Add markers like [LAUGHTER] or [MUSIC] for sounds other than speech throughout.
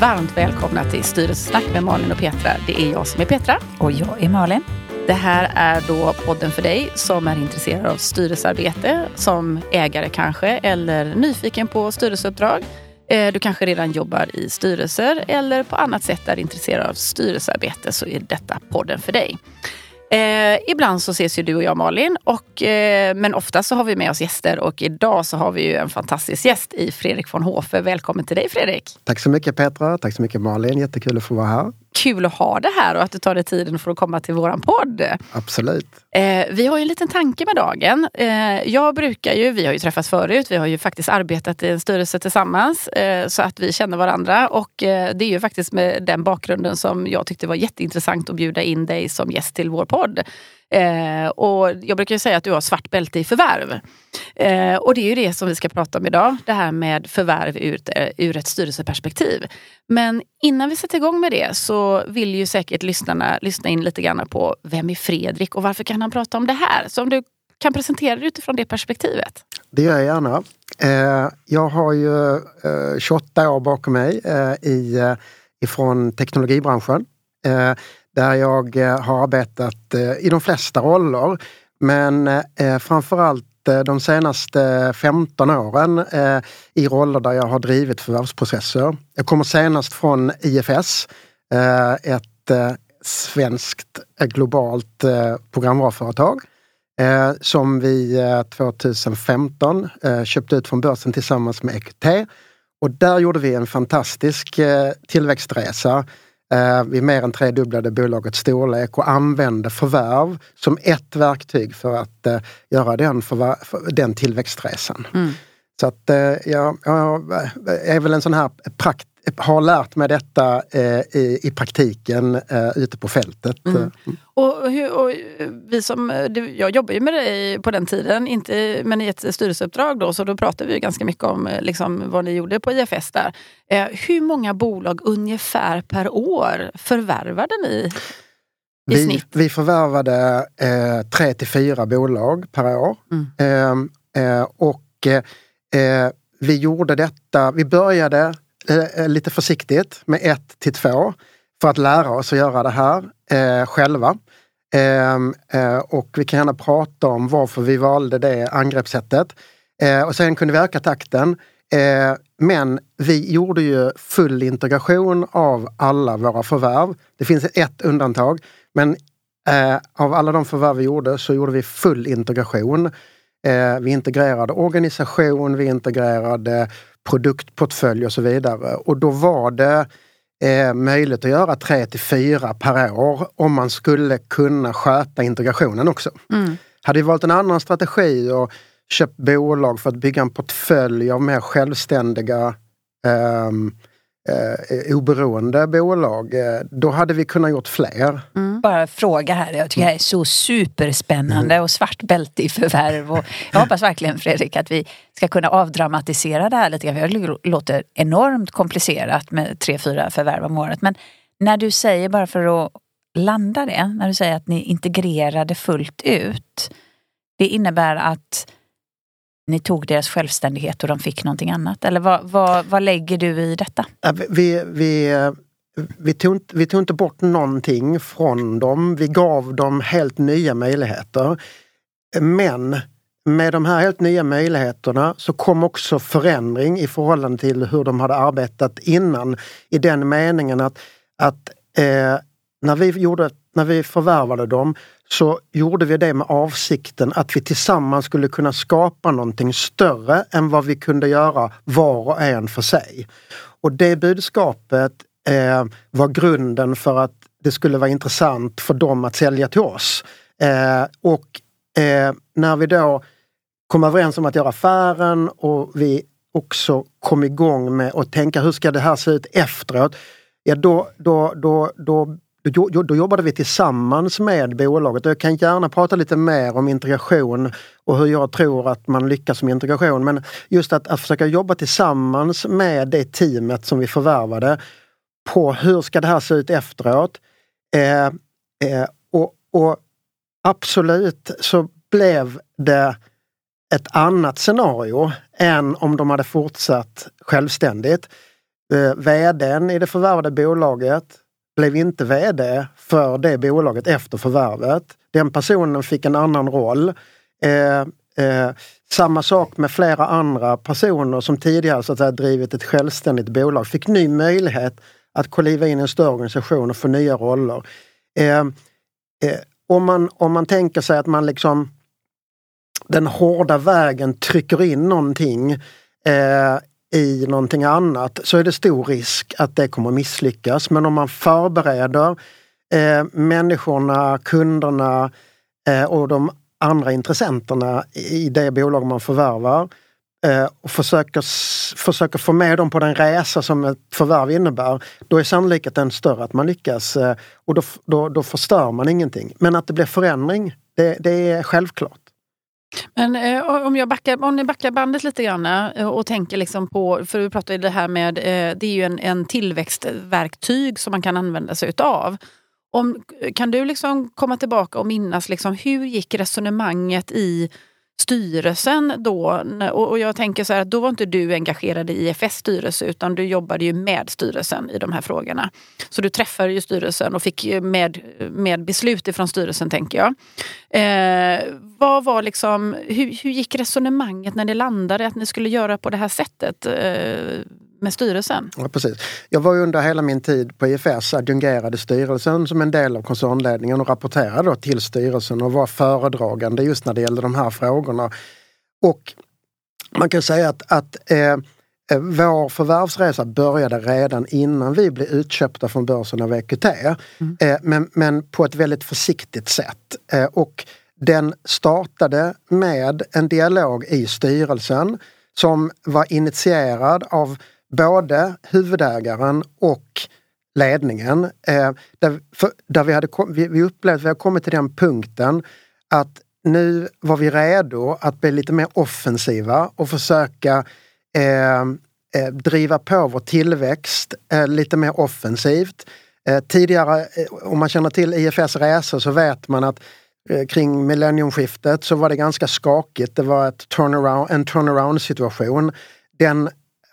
varmt välkomna till Styrelsesnack med Malin och Petra. Det är jag som är Petra. Och jag är Malin. Det här är då podden för dig som är intresserad av styrelsearbete, som ägare kanske, eller nyfiken på styrelseuppdrag. Eh, du kanske redan jobbar i styrelser eller på annat sätt är intresserad av styrelsearbete så är detta podden för dig. Eh, ibland så ses ju du och jag Malin, och, eh, men ofta så har vi med oss gäster och idag så har vi ju en fantastisk gäst i Fredrik von Hofe. Välkommen till dig Fredrik! Tack så mycket Petra, tack så mycket Malin, jättekul att få vara här. Kul att ha det här och att du tar dig tiden för att komma till våran podd. Absolut. Eh, vi har ju en liten tanke med dagen. Eh, jag brukar ju, vi har ju träffats förut, vi har ju faktiskt arbetat i en styrelse tillsammans eh, så att vi känner varandra och eh, det är ju faktiskt med den bakgrunden som jag tyckte var jätteintressant att bjuda in dig som gäst till vår podd. Eh, och jag brukar säga att du har svart bälte i förvärv. Eh, och det är ju det som vi ska prata om idag, det här med förvärv ur, eh, ur ett styrelseperspektiv. Men innan vi sätter igång med det så vill ju säkert lyssnarna lyssna in lite grann på vem är Fredrik och varför kan han prata om det här? Så om du kan presentera dig utifrån det perspektivet. Det gör jag gärna. Eh, jag har ju eh, 28 år bakom mig eh, i, eh, ifrån teknologibranschen där jag eh, har arbetat eh, i de flesta roller. Men eh, framförallt de senaste 15 åren i roller där jag har drivit förvärvsprocesser. Jag kommer senast från IFS, ett svenskt globalt programvaruföretag som vi 2015 köpte ut från börsen tillsammans med EQT. Och där gjorde vi en fantastisk tillväxtresa. Eh, vi mer än tredubblade bolagets storlek och använde förvärv som ett verktyg för att eh, göra den, den tillväxtresan. Mm. Så att eh, jag, jag är väl en sån här prakt, har lärt mig detta eh, i, i praktiken eh, ute på fältet. Mm. Och, hur, och, vi som, jag jobbar ju med dig på den tiden, inte, men i ett styrelseuppdrag då, så då pratade vi ganska mycket om liksom, vad ni gjorde på IFS där. Eh, hur många bolag ungefär per år förvärvade ni? Vi, vi förvärvade eh, tre till fyra bolag per år. Mm. Ehm, eh, och eh, vi gjorde detta, vi började Eh, eh, lite försiktigt med ett till två för att lära oss att göra det här eh, själva. Ehm, eh, och vi kan gärna prata om varför vi valde det angreppssättet. Eh, och sen kunde vi öka takten. Eh, men vi gjorde ju full integration av alla våra förvärv. Det finns ett undantag, men eh, av alla de förvärv vi gjorde så gjorde vi full integration. Eh, vi integrerade organisation, vi integrerade produktportfölj och så vidare. Och då var det eh, möjligt att göra tre till fyra per år om man skulle kunna sköta integrationen också. Mm. Hade vi valt en annan strategi och köpt bolag för att bygga en portfölj av mer självständiga um, eh, oberoende bolag, eh, då hade vi kunnat gjort fler. Mm. Bara fråga här, jag tycker det är så superspännande mm. och svart bälte i förvärv. Och jag hoppas verkligen Fredrik att vi ska kunna avdramatisera det här lite grann. Det låter enormt komplicerat med tre, fyra förvärv om året. Men när du säger, bara för att landa det, när du säger att ni integrerade fullt ut. Det innebär att ni tog deras självständighet och de fick någonting annat? Eller vad, vad, vad lägger du i detta? Vi, vi, vi, tog, vi tog inte bort någonting från dem. Vi gav dem helt nya möjligheter. Men med de här helt nya möjligheterna så kom också förändring i förhållande till hur de hade arbetat innan. I den meningen att, att eh, när, vi gjorde, när vi förvärvade dem så gjorde vi det med avsikten att vi tillsammans skulle kunna skapa någonting större än vad vi kunde göra var och en för sig. Och det budskapet eh, var grunden för att det skulle vara intressant för dem att sälja till oss. Eh, och eh, när vi då kom överens om att göra affären och vi också kom igång med att tänka hur ska det här se ut efteråt? Ja, då, då, då, då då, då jobbade vi tillsammans med bolaget. Jag kan gärna prata lite mer om integration och hur jag tror att man lyckas med integration. Men just att, att försöka jobba tillsammans med det teamet som vi förvärvade på hur ska det här se ut efteråt. Eh, eh, och, och absolut så blev det ett annat scenario än om de hade fortsatt självständigt. Eh, VDn i det förvärvade bolaget blev inte VD för det bolaget efter förvärvet. Den personen fick en annan roll. Eh, eh, samma sak med flera andra personer som tidigare så att säga, drivit ett självständigt bolag. Fick ny möjlighet att kliva in i en större organisation och få nya roller. Eh, eh, om, man, om man tänker sig att man liksom den hårda vägen trycker in någonting eh, i någonting annat så är det stor risk att det kommer misslyckas. Men om man förbereder eh, människorna, kunderna eh, och de andra intressenterna i det bolag man förvärvar eh, och försöker, försöker få med dem på den resa som ett förvärv innebär, då är sannolikheten större att man lyckas eh, och då, då, då förstör man ingenting. Men att det blir förändring, det, det är självklart. Men eh, om, jag backar, om ni backar bandet lite grann eh, och tänker liksom på, för vi pratade det här med, eh, det är ju en, en tillväxtverktyg som man kan använda sig utav. Om, kan du liksom komma tillbaka och minnas liksom, hur gick resonemanget i styrelsen då? Och jag tänker så här att då var inte du engagerad i IFS styrelse utan du jobbade ju med styrelsen i de här frågorna. Så du träffade ju styrelsen och fick med, med beslut ifrån styrelsen tänker jag. Eh, vad var liksom, hur, hur gick resonemanget när det landade att ni skulle göra på det här sättet? Eh, med styrelsen. Ja, precis. Jag var under hela min tid på IFS adjungerad i styrelsen som en del av koncernledningen och rapporterade då till styrelsen och var föredragande just när det gällde de här frågorna. Och man kan säga att, att eh vår förvärvsresa började redan innan vi blev utköpta från börsen av EQT. Mm. Eh, men, men på ett väldigt försiktigt sätt. Eh, och den startade med en dialog i styrelsen som var initierad av både huvudägaren och ledningen. Eh, där, för, där vi, hade, vi, vi upplevde att vi hade kommit till den punkten att nu var vi redo att bli lite mer offensiva och försöka eh, eh, driva på vår tillväxt eh, lite mer offensivt. Eh, tidigare, eh, om man känner till IFS resor så vet man att eh, kring millenniumskiftet så var det ganska skakigt. Det var ett turnaround, en turnaround situation. Den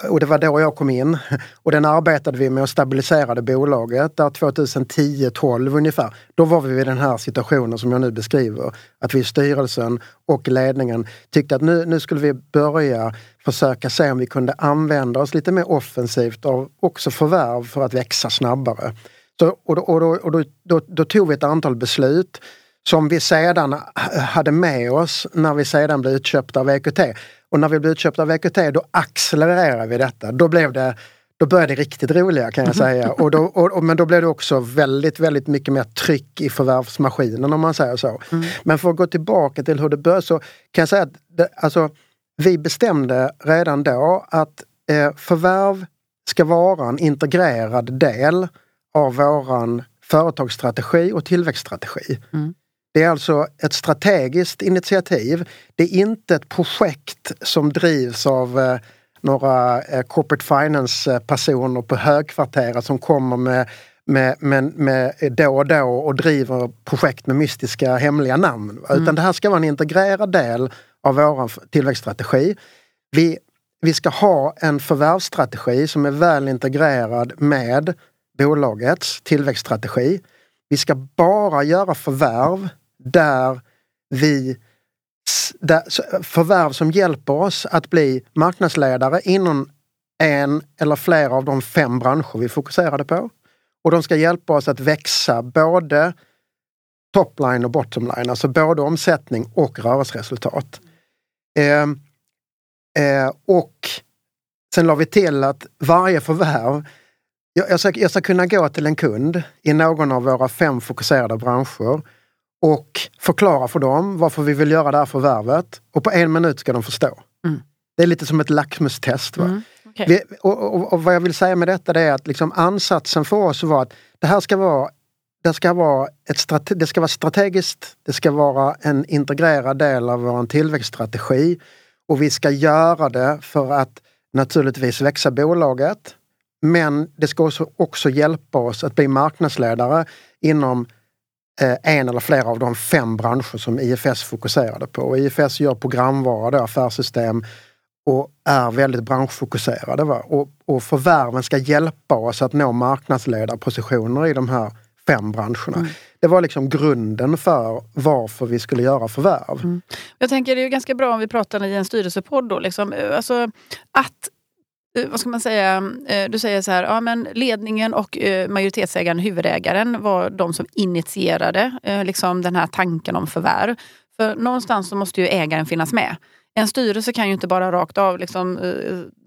och det var då jag kom in. Och den arbetade vi med och stabiliserade bolaget där 2010-12 ungefär. Då var vi i den här situationen som jag nu beskriver. Att vi i styrelsen och ledningen tyckte att nu, nu skulle vi börja försöka se om vi kunde använda oss lite mer offensivt av också förvärv för att växa snabbare. Så, och då, och då, och då, då, då tog vi ett antal beslut som vi sedan hade med oss när vi sedan blev utköpta av EQT. Och när vi blev utköpta av EQT då accelererade vi detta. Då blev det då började det riktigt roliga kan jag säga. Och då, och, men då blev det också väldigt, väldigt mycket mer tryck i förvärvsmaskinen om man säger så. Mm. Men för att gå tillbaka till hur det började så kan jag säga att det, alltså, vi bestämde redan då att eh, förvärv ska vara en integrerad del av våran företagsstrategi och tillväxtstrategi. Mm. Det är alltså ett strategiskt initiativ. Det är inte ett projekt som drivs av eh, några eh, corporate finance personer på högkvarteret som kommer med, med, med, med då och då och driver projekt med mystiska hemliga namn. Mm. Utan det här ska vara en integrerad del av vår tillväxtstrategi. Vi, vi ska ha en förvärvsstrategi som är väl integrerad med bolagets tillväxtstrategi. Vi ska bara göra förvärv där vi där, förvärv som hjälper oss att bli marknadsledare inom en eller flera av de fem branscher vi fokuserade på. Och de ska hjälpa oss att växa både topline och bottomline, alltså både omsättning och rörelseresultat. Eh, eh, och sen la vi till att varje förvärv jag, jag, ska, jag ska kunna gå till en kund i någon av våra fem fokuserade branscher och förklara för dem varför vi vill göra det här förvärvet. Och på en minut ska de förstå. Mm. Det är lite som ett lackmustest. Va? Mm. Okay. Vi, och, och, och, vad jag vill säga med detta är att liksom ansatsen för oss var att det här ska vara det ska, vara ett det ska vara strategiskt, det ska vara en integrerad del av vår tillväxtstrategi och vi ska göra det för att naturligtvis växa bolaget. Men det ska också, också hjälpa oss att bli marknadsledare inom en eller flera av de fem branscher som IFS fokuserade på. IFS gör programvara, då, affärssystem och är väldigt branschfokuserade. Va? Och, och förvärven ska hjälpa oss att nå marknadsledarpositioner i de här fem branscherna. Mm. Det var liksom grunden för varför vi skulle göra förvärv. Mm. Jag tänker det är ganska bra om vi pratar i en styrelsepodd då. Liksom. Alltså, att eh, Eh, vad ska man säga, eh, du säger så här, ja, men ledningen och eh, majoritetsägaren, huvudägaren, var de som initierade liksom den här tanken om förvärv. För någonstans så måste ju ägaren finnas med. En styrelse kan ju inte bara rakt av liksom,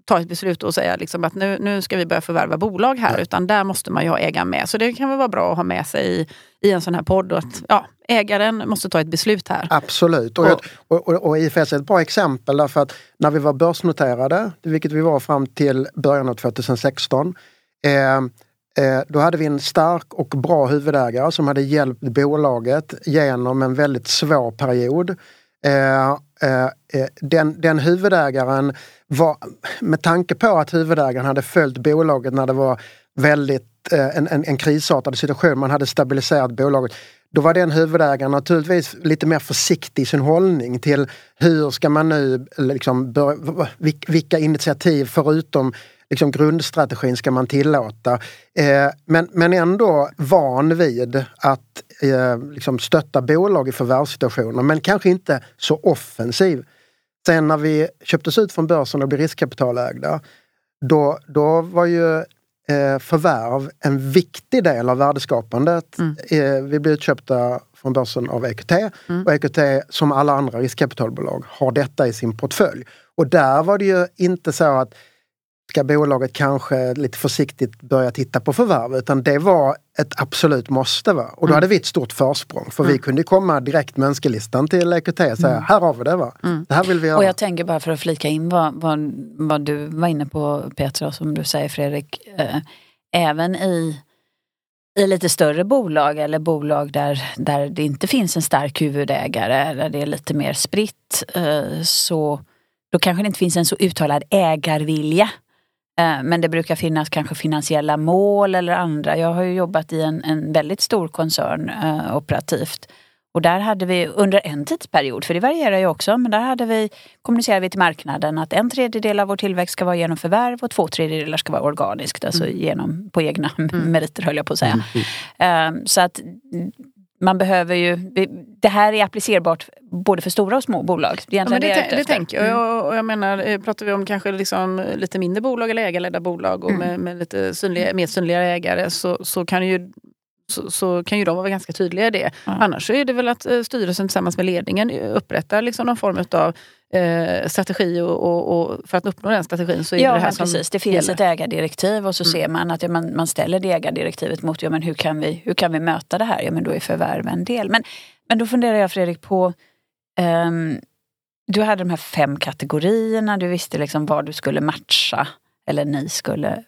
ta ett beslut och säga liksom att nu, nu ska vi börja förvärva bolag här. Utan där måste man ju ha ägaren med. Så det kan väl vara bra att ha med sig i, i en sån här podd. Att, ja, ägaren måste ta ett beslut här. Absolut. Och, och, och, och, och IFS är ett bra exempel därför att när vi var börsnoterade, vilket vi var fram till början av 2016, eh, eh, då hade vi en stark och bra huvudägare som hade hjälpt bolaget genom en väldigt svår period. Eh Eh, eh, den, den huvudägaren var, med tanke på att huvudägaren hade följt bolaget när det var väldigt eh, en, en, en krisartad situation, man hade stabiliserat bolaget. Då var den huvudägaren naturligtvis lite mer försiktig i sin hållning till hur ska man nu, liksom, bör, vilka initiativ förutom liksom grundstrategin ska man tillåta. Eh, men, men ändå van vid att eh, liksom stötta bolag i förvärvssituationer men kanske inte så offensiv Sen när vi köptes ut från börsen och blev riskkapitalägda, då, då var ju eh, förvärv en viktig del av värdeskapandet. Mm. Eh, vi blev utköpta från börsen av EQT mm. och EQT som alla andra riskkapitalbolag har detta i sin portfölj. Och där var det ju inte så att ska bolaget kanske lite försiktigt börja titta på förvärv utan det var ett absolut måste. Va? Och då mm. hade vi ett stort försprång för mm. vi kunde komma direkt med önskelistan till EQT och säga mm. här har vi det. Va? Mm. Det här vill vi göra. Och jag tänker bara för att flika in vad, vad, vad du var inne på Petra som du säger Fredrik. Eh, även i i lite större bolag eller bolag där, där det inte finns en stark huvudägare, där det är lite mer spritt, eh, så då kanske det inte finns en så uttalad ägarvilja men det brukar finnas kanske finansiella mål eller andra. Jag har ju jobbat i en, en väldigt stor koncern eh, operativt. Och där hade vi under en tidsperiod, för det varierar ju också, men där hade vi, kommunicerade vi till marknaden att en tredjedel av vår tillväxt ska vara genom förvärv och två tredjedelar ska vara organiskt, alltså mm. genom, på egna [LAUGHS] mm. meriter höll jag på att säga. Mm. Um, så att man behöver ju, det här är applicerbart både för stora och små bolag. Det, ja, det, det, det tänker jag. Mm. Och jag menar, eh, pratar vi om kanske liksom lite mindre bolag eller ägarledda bolag och mm. med, med, lite synliga, mer synliga ägare så, så kan ju så, så, kan ju de vara ganska tydliga i det. Mm. Annars så är det väl att eh, styrelsen tillsammans med ledningen upprättar liksom någon form av eh, strategi och, och, och, för att uppnå den strategin så är ja, det här som precis. Det finns gäller. ett ägardirektiv och så mm. ser man att ja, man, man ställer det ägardirektivet mot ja, men hur, kan vi, hur kan vi möta det här? Ja, men då är förvärv en del. Men, men då funderar jag Fredrik på um, du hade de här fem kategorierna, du visste liksom vad du skulle matcha eller ni skulle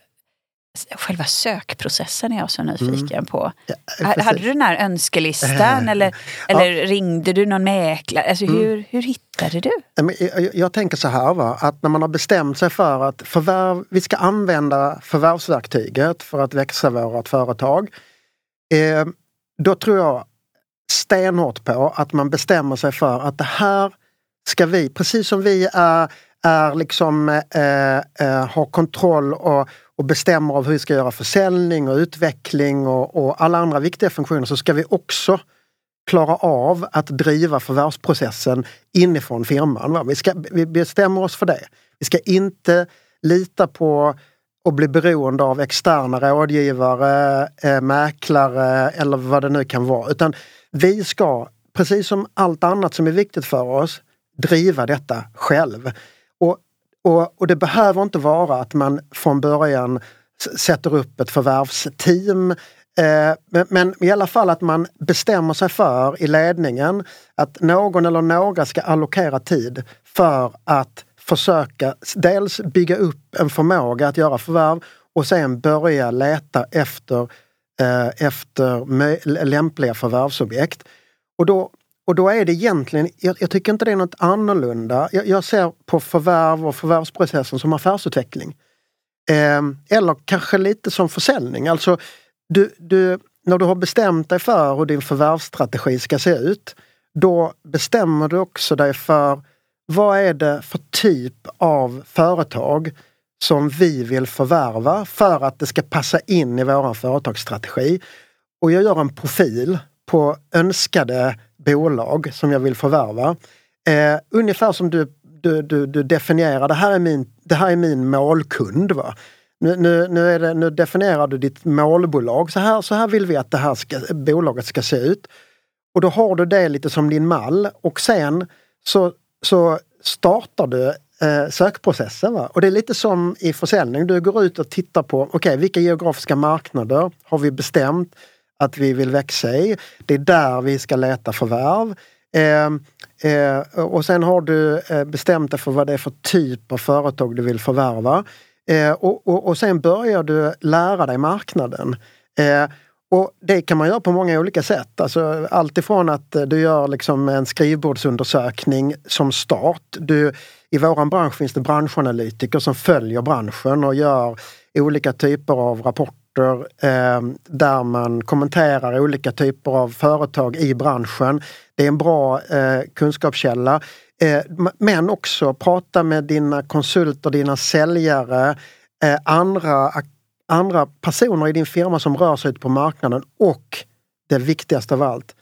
Själva sökprocessen är jag så nyfiken mm. på. Ja, hade du den här önskelistan eller, eller ja. ringde du någon mäklare? Alltså, mm. hur, hur hittade du? Jag, jag, tänker så här va, att när man har bestämt sig för att förvärv, vi ska använda förvärvsverktyget för att växa vårt företag. Eh, då tror jag stenhårt på att man bestämmer sig för att det här ska vi, precis som vi är, är liksom, eh, eh, har kontroll och, och bestämmer av hur vi ska göra försäljning och utveckling och, och alla andra viktiga funktioner så ska vi också klara av att driva förvärvsprocessen inifrån firman. Va? Vi, ska, vi bestämmer oss för det. Vi ska inte lita på och bli beroende av externa rådgivare, eh, mäklare eller vad det nu kan vara. Utan vi ska, precis som allt annat som är viktigt för oss, driva detta själv. Och och, det behöver inte vara att man från början sätter upp ett förvärvsteam eh, men, men, i alla fall att man bestämmer sig för i ledningen att någon eller några ska allokera tid för att försöka dels bygga upp en förmåga att göra förvärv och sen börja leta efter, eh, efter lämpliga förvärvsobjekt. Och då och då är det egentligen, jag, jag tycker inte det är något annorlunda. Jag, jag, ser på förvärv och förvärvsprocessen som affärsutveckling. Eh, eller kanske lite som försäljning. Alltså, du, du, när du har bestämt dig för hur din förvärvsstrategi ska se ut, då bestämmer du också dig för vad är det för typ av företag som vi vill förvärva för att det ska passa in i vår företagsstrategi. Och jag gör en profil på önskade bolag som jag vill förvärva. Eh, ungefär som du, du, du, du, definierar, det här är min, det här är min målkund. Va? Nu, nu, nu, är det, nu definierar du ditt målbolag. Så här, så här vill vi att det här ska, bolaget ska se ut. Och då har du det lite som din mall och sen så, så startar du eh, sökprocessen. Va? Och det är lite som i försäljning. Du går ut och tittar på, okej okay, vilka geografiska marknader har vi bestämt att vi vill växa i? Det är där vi ska leta förvärv. Eh, eh, och sen har du eh, bestämt dig för vad det är för typ av företag du vill förvärva. Eh, och, och, och sen börjar du lära dig marknaden. Eh, och Det kan man göra på många olika sätt. Alltså, Alltifrån att eh, du gör liksom en skrivbordsundersökning som start. Du, I vår bransch finns det branschanalytiker som följer branschen och gör olika typer av rapporter eh, där man kommenterar olika typer av företag i branschen. Det är en bra eh, kunskapskälla. Eh, men också prata med dina konsulter, dina säljare, eh, andra andra personer i din firma som rör sig ute på marknaden och det viktigaste av allt,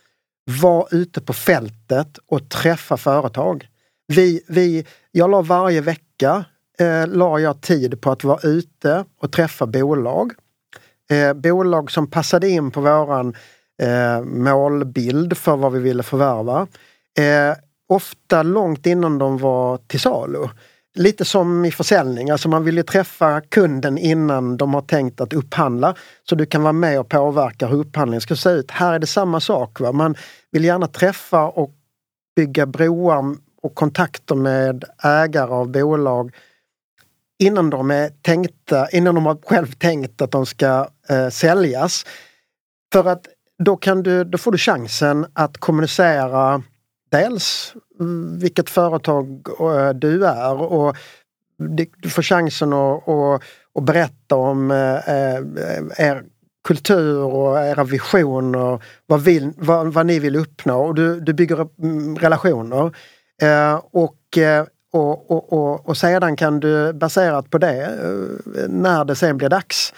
var ute på fältet och träffa företag. Vi, vi, jag la varje vecka eh, la jag tid på att vara ute och träffa bolag. Eh, bolag som passade in på våran eh, målbild för vad vi ville förvärva. Eh, ofta långt innan de var till salu lite som i försäljning, alltså man vill ju träffa kunden innan de har tänkt att upphandla. Så du kan vara med och påverka hur upphandlingen ska se ut. Här är det samma sak. Va? Man vill gärna träffa och bygga broar och kontakter med ägare av bolag innan de är tänkta, innan de har själv tänkt att de ska eh, säljas. För att då, kan du, då får du chansen att kommunicera dels vilket företag eh, du är och du får chansen att, att, att berätta om eh, eh er kultur och era visioner, vad, vill, vad, vad ni vill uppnå och du, du bygger upp mm, relationer. Eh, och, eh, och, och, och, och sedan kan du baserat på det, eh, när det sen blir dags,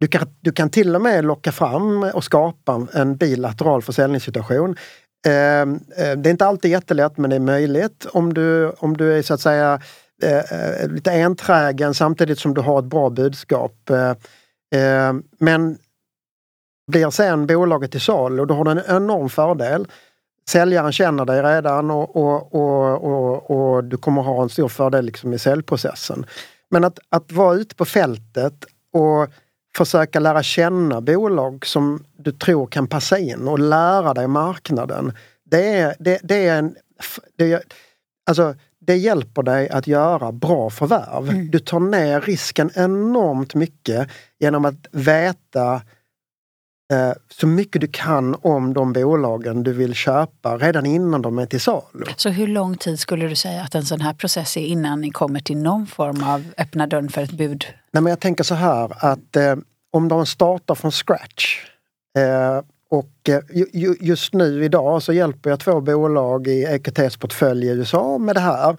du kan, du kan till och med locka fram och skapa en bilateral försäljningssituation ehm, eh, det är inte alltid jättelätt men det är möjligt om du, om du är så att säga eh, eh lite enträgen samtidigt som du har ett bra budskap. Eh, ehm, men blir sen bolaget till salu, då har du en enorm fördel. Säljaren känner dig redan och, och, och, och, och du kommer ha en stor fördel liksom i säljprocessen. Men att, att vara ute på fältet och försöka lära känna bolag som du tror kan passa in och lära dig marknaden. Det, är, det, det är en... Det, alltså, det hjälper dig att göra bra förvärv. Mm. Du tar ner risken enormt mycket genom att veta så mycket du kan om de bolagen du vill köpa redan innan de är till salu. Så hur lång tid skulle du säga att en sån här process är innan ni kommer till någon form av öppna dörren för ett bud? Nej, men jag tänker så här att eh, om de startar från scratch eh, och eh, ju, just nu idag så hjälper jag två bolag i EQTs portfölj i USA med det här.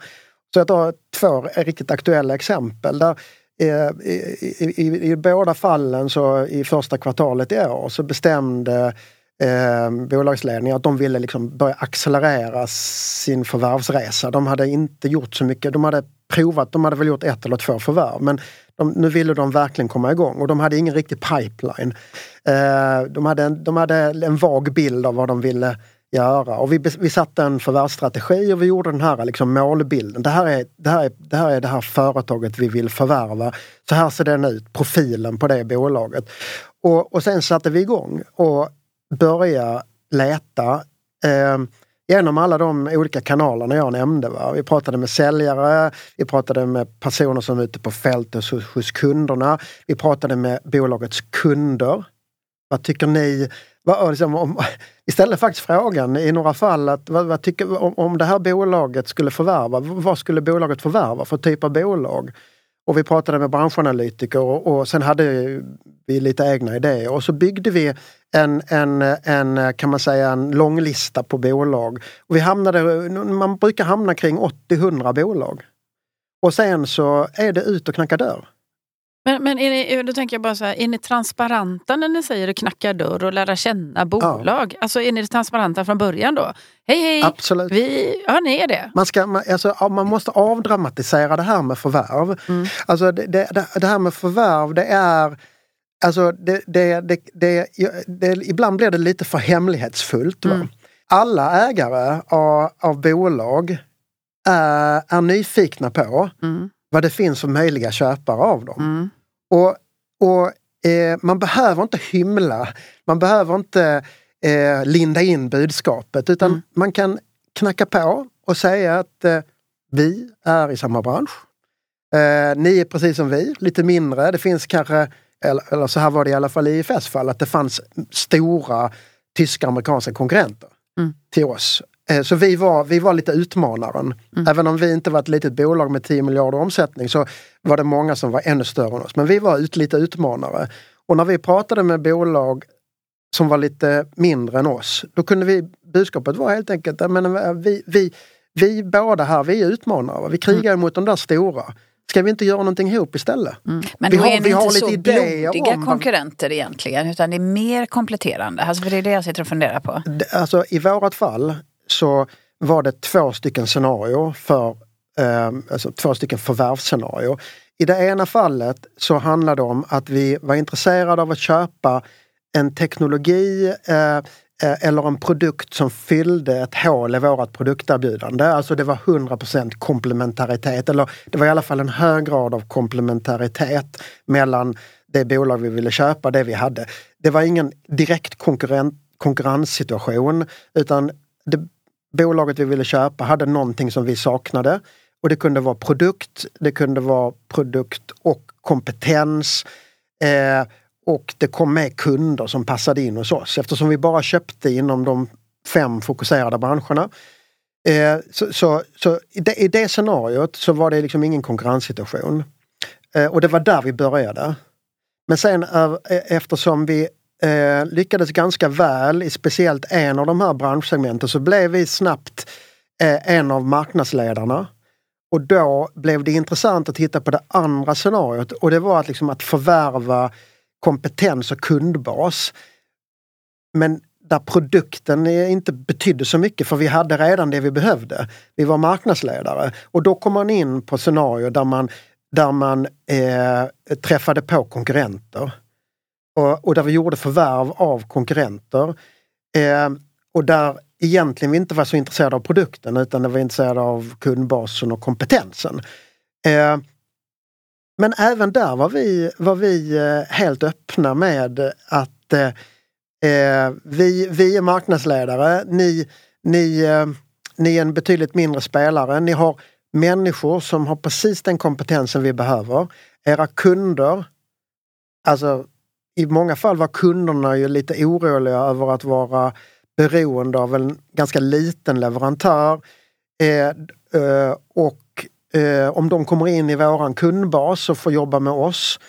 Så jag tar två riktigt aktuella exempel. Där, eh, Eh, i, i, i, I båda fallen så i första kvartalet i år så bestämde eh, bolagsledningen att de ville liksom börja accelerera sin förvärvsresa. De hade inte gjort så mycket. De hade provat, de hade väl gjort ett eller två förvärv men de, nu ville de verkligen komma igång och de hade ingen riktig pipeline. Eh, de, hade en, de hade en vag bild av vad de ville göra och vi, vi satte en förvärvsstrategi och vi gjorde den här liksom målbilden. Det här, är, det, här är, det här är det här företaget vi vill förvärva. Så här ser den ut, profilen på det bolaget. Och, och sen satte vi igång och började leta. Eh, genom alla de olika kanalerna jag nämnde. Va? Vi pratade med säljare, vi pratade med personer som är ute på fältet hos, hos kunderna. Vi pratade med bolagets kunder. Vad tycker ni? Vad, liksom, om, [LAUGHS] vi ställde faktiskt frågan i några fall att vad, vad tycker, om, om det här bolaget skulle förvärva, vad skulle bolaget förvärva för typ av bolag? Och vi pratade med branschanalytiker och, och sen hade vi lite egna idéer och så byggde vi en, en, en, kan man säga, en lång lista på bolag. Och vi hamnade, man brukar hamna kring 80-100 bolag. Och sen så är det ut och knacka dörr. Men, men är ni, då tänker jag bara så här, är ni transparenta när ni säger att knacka dörr och lära känna bolag? Ja. Alltså är ni transparenta från början då? Hej hej! Absolut. Vi, ja, ni är det. Man, ska, man, alltså, man måste avdramatisera det här med förvärv. Mm. Alltså det, det, det här med förvärv det är Alltså det, det, det, det, ibland blir det lite för hemlighetsfullt. Mm. Alla ägare av, av bolag är, är nyfikna på mm vad det finns för möjliga köpare av dem. Mm. Och, och eh, Man behöver inte hymla, man behöver inte eh, linda in budskapet utan mm. man kan knacka på och säga att eh, vi är i samma bransch. Eh, ni är precis som vi, lite mindre. Det finns kanske, eller, eller så här var det i alla fall i IFS fall, att det fanns stora tyska amerikanska konkurrenter mm. till oss. Eh, så vi var, vi var lite utmanaren. Mm. Även om vi inte var ett litet bolag med 10 miljarder omsättning så var det många som var ännu större än oss. Men vi var ut, lite utmanare. Och när vi pratade med bolag som var lite mindre än oss, då kunde vi, budskapet var helt enkelt, men vi, vi, vi båda här, vi är utmanare. Vi krigar mm. mot de där stora. Ska vi inte göra någonting ihop istället? Mm. Men vi då har, är ni inte så blodiga om... konkurrenter egentligen utan det är mer kompletterande. Alltså för det är det jag sitter och funderar på. Alltså i vårat fall så var det två stycken scenarier för ehm, alltså två stycken förvärvsscenarier. I det ena fallet så handlade det om att vi var intresserade av att köpa en teknologi eh, eh, eller en produkt som fyllde ett hål i vårt produkterbjudande. Alltså det var 100% komplementaritet eller det var i alla fall en hög grad av komplementaritet mellan det bolag vi ville köpa och det vi hade. Det var ingen direkt konkurrent, konkurrenssituation utan det, bolaget vi ville köpa hade någonting som vi saknade. Och det kunde vara produkt, det kunde vara produkt och kompetens. Eh, och det kom med kunder som passade in hos oss eftersom vi bara köpte inom de fem fokuserade branscherna. Eh, så, så, så i, det, i, det, scenariot så var det liksom ingen konkurrenssituation. Eh, och det var där vi började. Men sen eh, eftersom vi eh, lyckades ganska väl i speciellt en av de här branschsegmenten så blev vi snabbt eh, en av marknadsledarna. Och då blev det intressant att titta på det andra scenariot och det var att, liksom att förvärva kompetens och kundbas. Men där produkten inte betydde så mycket för vi hade redan det vi behövde. Vi var marknadsledare och då kom man in på scenarier där man, där man eh, träffade på konkurrenter. Och, och där vi gjorde förvärv av konkurrenter. Eh, och där egentligen vi inte var så intresserade av produkten utan vi var intresserade av kundbasen och kompetensen. Eh, men även där var vi, var vi eh, helt öppna med att eh, eh, vi, vi är marknadsledare, ni, ni, eh, ni är en betydligt mindre spelare, ni har människor som har precis den kompetensen vi behöver. Era kunder, alltså i många fall var kunderna ju lite oroliga över att vara beroende av en ganska liten leverantör. Eh, eh, och eh, om de kommer in i våran kundbas och får jobba med oss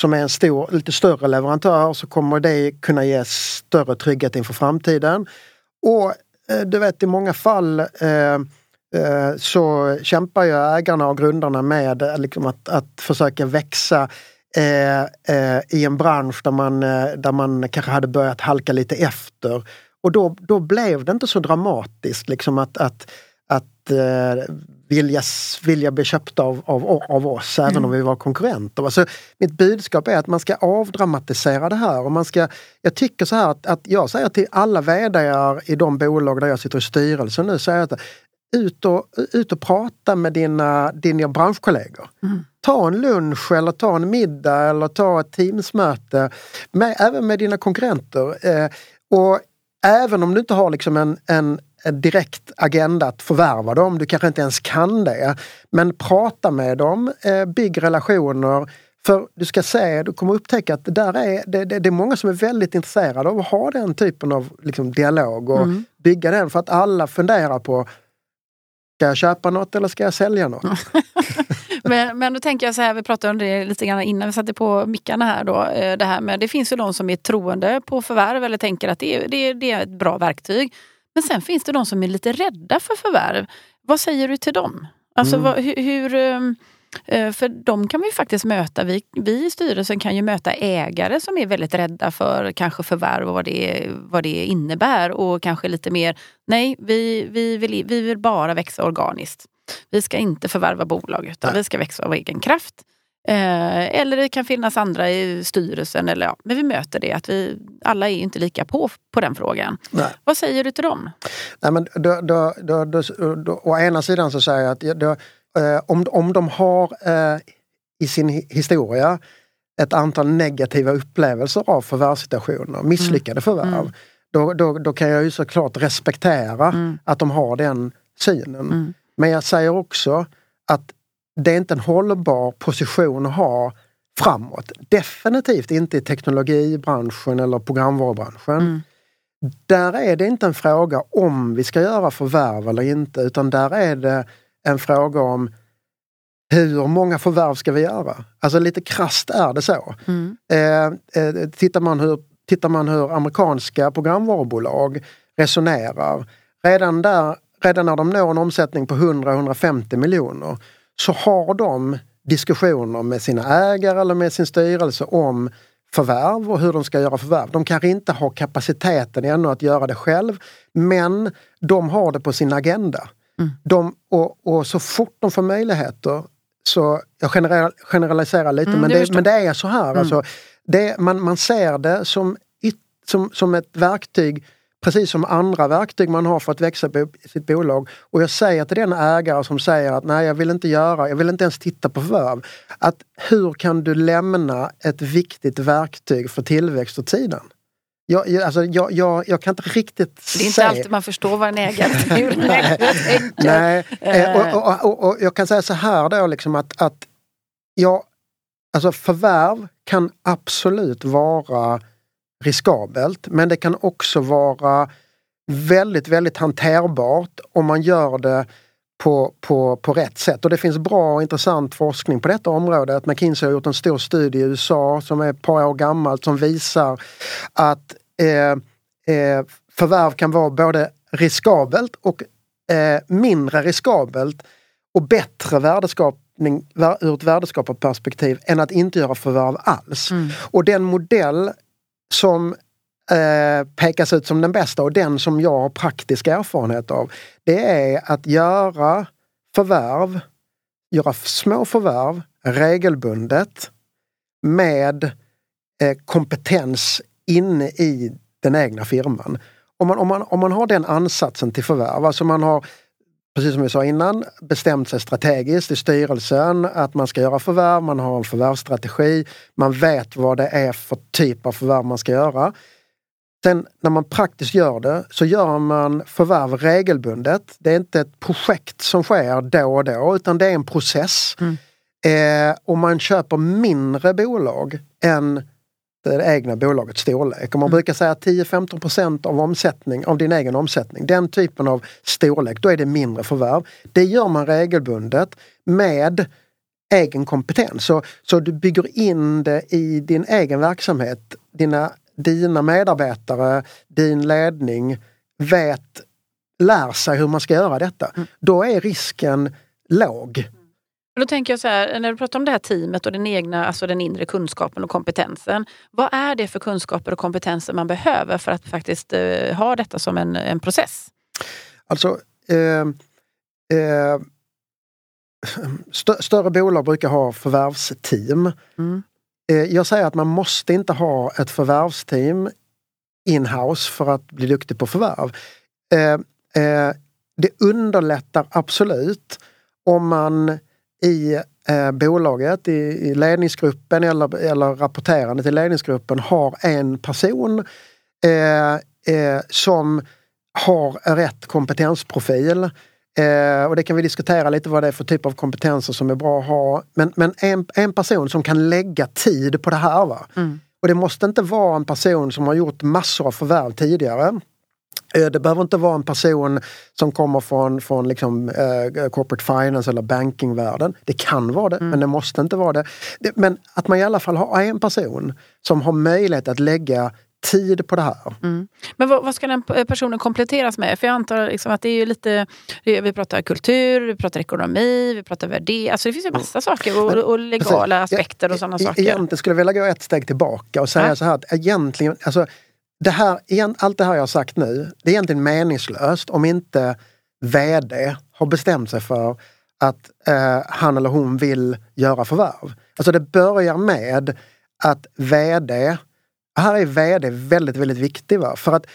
som är en stor, lite större leverantör så kommer det kunna ge större trygghet inför framtiden. Och eh, du vet i många fall eh, eh, så kämpar ju ägarna och grundarna med eh, liksom att, att försöka växa eh, eh, i en bransch där man, eh, där man kanske hade börjat halka lite efter. Och då, då blev det inte så dramatiskt liksom att, att, att eh, vilja, vilja bli köpta av, av, av oss även mm. om vi var konkurrenter. Alltså, mitt budskap är att man ska avdramatisera det här. Och man ska, jag tycker så här att, att jag säger till alla vd i de bolag där jag sitter i styrelsen nu, säger att ut och, ut och prata med dina, dina branschkollegor. Mm. Ta en lunch eller ta en middag eller ta ett teamsmöte, med, även med dina konkurrenter. Eh, och även om du inte har liksom en, en, en direkt agenda att förvärva dem, du kanske inte ens kan det. Men prata med dem, eh, bygg relationer. För du ska se, du kommer upptäcka att det, där är, det, det, det är många som är väldigt intresserade av att ha den typen av liksom, dialog och mm. bygga den för att alla funderar på Ska jag köpa något eller ska jag sälja något? [LAUGHS] men, men då tänker jag så här, vi pratade om det lite grann innan vi satte på mickarna här då. eh, Det, här med, det finns ju de som är troende på förvärv eller tänker att det är, det, är, det är ett bra verktyg. Men sen finns det de som är lite rädda för förvärv. Vad säger du till dem? Alltså Mm. vad, hur, hur ehm, eh, för de kan vi faktiskt möta. Vi, vi i styrelsen kan ju möta ägare som är väldigt rädda för kanske förvärv och vad det, vad det innebär. Och kanske lite mer, nej vi, vi, vill, vi vill bara växa organiskt. Vi ska inte förvärva bolag utan Nej. vi ska växa av egen kraft. Eh, eller det kan finnas andra i styrelsen. Eller ja, men vi möter det att vi alla är inte lika på på den frågan. Nej. Vad säger du till dem? Nej, men då, då, då, då, å ena sidan så säger jag att då, eh, om, om de har eh, i sin hi- historia ett antal negativa upplevelser av förvärvssituationer, misslyckade förvärv, Mm. Då, då, då kan jag ju såklart respektera Mm. att de har den synen. Mm. Men jag säger också att det är inte en hållbar position att ha framåt. Definitivt inte i teknologibranschen eller programvarubranschen. Mm. Där är det inte en fråga om vi ska göra förvärv eller inte utan där är det en fråga om hur många förvärv ska vi göra? Alltså lite krasst är det så. Mm. Eh, eh, tittar, man hur, tittar man hur amerikanska programvarubolag resonerar. Redan, där, redan när de når en omsättning på 100-150 miljoner så har de diskussioner med sina ägare eller med sin styrelse om förvärv och hur de ska göra förvärv. De kanske inte har kapaciteten ännu att göra det själv men de har det på sin agenda. Mm. De, och, och så fort de får möjligheter så, jag general, generaliserar lite Mm, men, det, men det är så här. Mm. Alltså, det, man, man ser det som, som, som ett verktyg precis som andra verktyg man har för att växa bo, sitt bolag. Och jag säger till den ägare som säger att nej jag vill inte göra, jag vill inte ens titta på förvärv. Att hur kan du lämna ett viktigt verktyg för tillväxt åt sidan? Jag, jag, alltså, jag, jag, jag kan inte riktigt Det är inte alltid man förstår vad en [LAUGHS] ägare tänker. Nej, eh, Eh. och, och, och, och jag kan säga så här då liksom att, att ja, alltså förvärv kan absolut vara riskabelt men det kan också vara väldigt, väldigt hanterbart om man gör det på, på, på rätt sätt. Och det finns bra och intressant forskning på detta område. McKinsey har gjort en stor studie i USA som är ett par år gammalt som visar att eh, eh, förvärv kan vara både riskabelt och eh, mindre riskabelt och bättre värdeskapning vär- ur ett värdeskaparperspektiv än att inte göra förvärv alls. Mm. Och den modell som eh, pekas ut som den bästa och den som jag har praktisk erfarenhet av det är att göra förvärv, göra små förvärv regelbundet med eh, kompetens inne i den egna firman. Om man, om, man, om man har den ansatsen till förvärv, alltså man har precis som vi sa innan, bestämt sig strategiskt i styrelsen att man ska göra förvärv, man har en förvärvsstrategi, man vet vad det är för typ av förvärv man ska göra. Sen när man praktiskt gör det så gör man förvärv regelbundet. Det är inte ett projekt som sker då och då utan det är en process. Mm. Eh, och man köper mindre bolag än det egna bolagets storlek. Och man brukar säga 10-15% av omsättning, av din egen omsättning. Den typen av storlek, då är det mindre förvärv. Det gör man regelbundet med egen kompetens. Så, så du bygger in det i din egen verksamhet. Dina, dina medarbetare, din ledning vet, lär sig hur man ska göra detta. Då är risken låg. Då tänker jag så här, när du pratar om det här teamet och den egna, alltså den inre kunskapen och kompetensen. Vad är det för kunskaper och kompetenser man behöver för att faktiskt eh, ha detta som en, en process? Alltså, eh, eh, stö- större bolag brukar ha förvärvsteam. Mm. Eh, jag säger att man måste inte ha ett förvärvsteam in-house för att bli duktig på förvärv. Eh, eh, det underlättar absolut om man i bolaget, i, ledningsgruppen eller, eller rapporterande till ledningsgruppen har en person som har rätt kompetensprofil. Eh, och det kan vi diskutera lite vad det är för typ av kompetenser som är bra att ha. Men, men en, en person som kan lägga tid på det här. Va? Mm. Och det måste inte vara en person som har gjort massor av förvärv tidigare. Eh, Det behöver inte vara en person som kommer från, från liksom, eh, corporate finance eller bankingvärlden. Det kan vara det, men det måste inte vara det. det. Men att man i alla fall har en person som har möjlighet att lägga tid på det här. Men vad, vad ska den personen kompletteras med? För jag antar liksom att det är lite... Vi pratar kultur, vi pratar ekonomi, vi pratar värdering. Alltså det finns ju massa saker och, och legala Precis. aspekter och sådana E- saker. Egentligen skulle jag vilja gå ett steg tillbaka och säga Ja. så här att egentligen, alltså, det här, allt det här jag har sagt nu, det är egentligen meningslöst om inte VD har bestämt sig för att eh, han eller hon vill göra förvärv. Alltså det börjar med att VD, här är VD väldigt, väldigt viktig. Va? För att,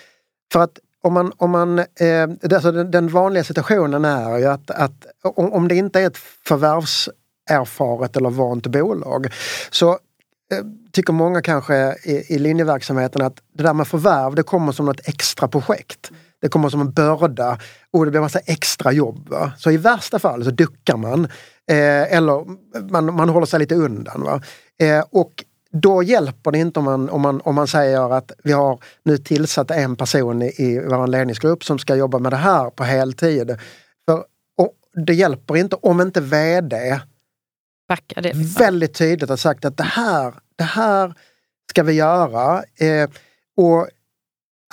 för att om man, om man, eh, alltså den, den vanliga situationen är ju att, att om, om det inte är ett förvärvserfaret eller vant bolag så eh, tycker många kanske i, i linjeverksamheten att det där med förvärv det kommer som något extra projekt. Det kommer som en börda och det blir massa extra jobb. Va? Så i värsta fall så duckar man eh, eller man, man håller sig lite undan. Va? Eh, och då hjälper det inte om man, om, man, om man säger att vi har nu tillsatt en person i, i vår ledningsgrupp som ska jobba med det här på heltid. För, och det hjälper inte om inte VD Backa det. Väldigt tydligt har sagt att det här, det här ska vi göra. Eh, och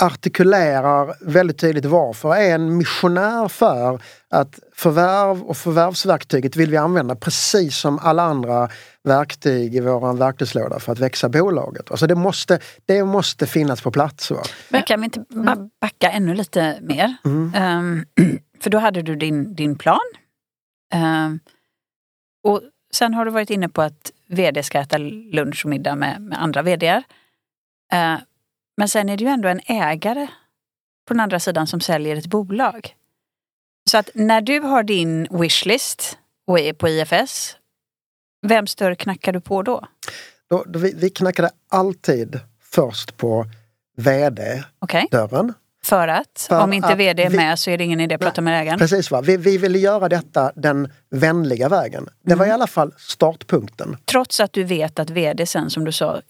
artikulerar väldigt tydligt varför. Är en missionär för att förvärv och förvärvsverktyget vill vi använda precis som alla andra verktyg i vår verktygslåda för att växa bolaget. Alltså det, måste, det måste finnas på plats. Va? Men kan vi inte bara backa ännu lite mer? Mm. Ehm, [CLEARS THROAT] för då hade du din, din plan. Ehm, och sen har du varit inne på att vd ska äta lunch och middag med, med andra vdar. Ehm, men sen är det ju ändå en ägare på den andra sidan som säljer ett bolag. Så att när du har din wishlist och är på IFS, vems dörr knackar du på då? Då, då vi, vi knackade alltid först på VD-dörren. Okej? För att För om inte vd är vi- med så är det ingen idé att prata med ägaren. Precis, va? Vi, vi ville göra detta den vänliga vägen. Det var i alla fall startpunkten. Trots att du vet att vd sen, som du sa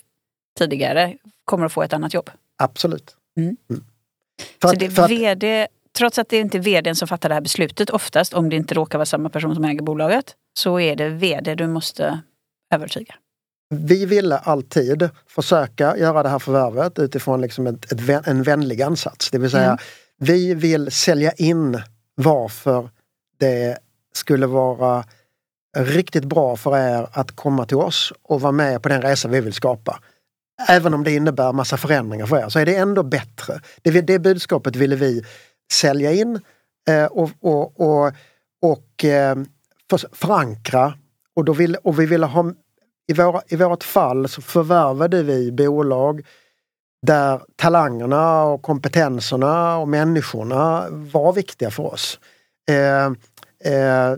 tidigare, kommer att få ett annat jobb. Absolut. Mm. För så att- det är att- vd, trots att det inte är vdn som fattar det här beslutet oftast, om det inte råkar vara samma person som äger bolaget, så är det vd du måste övertyga. Vi ville alltid försöka göra det här förvärvet utifrån liksom ett, ett, en vänlig ansats. Det vill säga, Mm. vi vill sälja in varför det skulle vara riktigt bra för er att komma till oss och vara med på den resa vi vill skapa. Även om det innebär massa förändringar för er så är det ändå bättre. Det, det budskapet ville vi sälja in eh, och, och, och, och eh, för, förankra. Och, då vill, och vi ville ha i, våra, I vårt fall så förvärvade vi bolag där talangerna och kompetenserna och människorna var viktiga för oss. Eh, eh,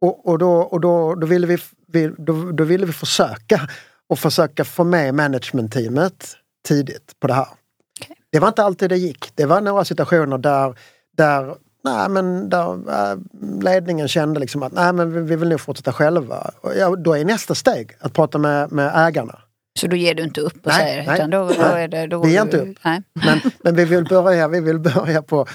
och och, då, och då, då, ville vi, vi, då, då ville vi försöka och försöka få med managementteamet tidigt på det här. Okej. Det var inte alltid det gick. Det var några situationer där, där Nej, men där, äh, ledningen kände liksom att nej, men vi, vi vill nog fortsätta själva. Och ja, då är nästa steg att prata med, med ägarna. Så då ger du inte upp och Nej, säger, nej, utan då, då är det... Då, Vi ger inte upp. Nej. Men, men vi vill börja, vi vill börja på,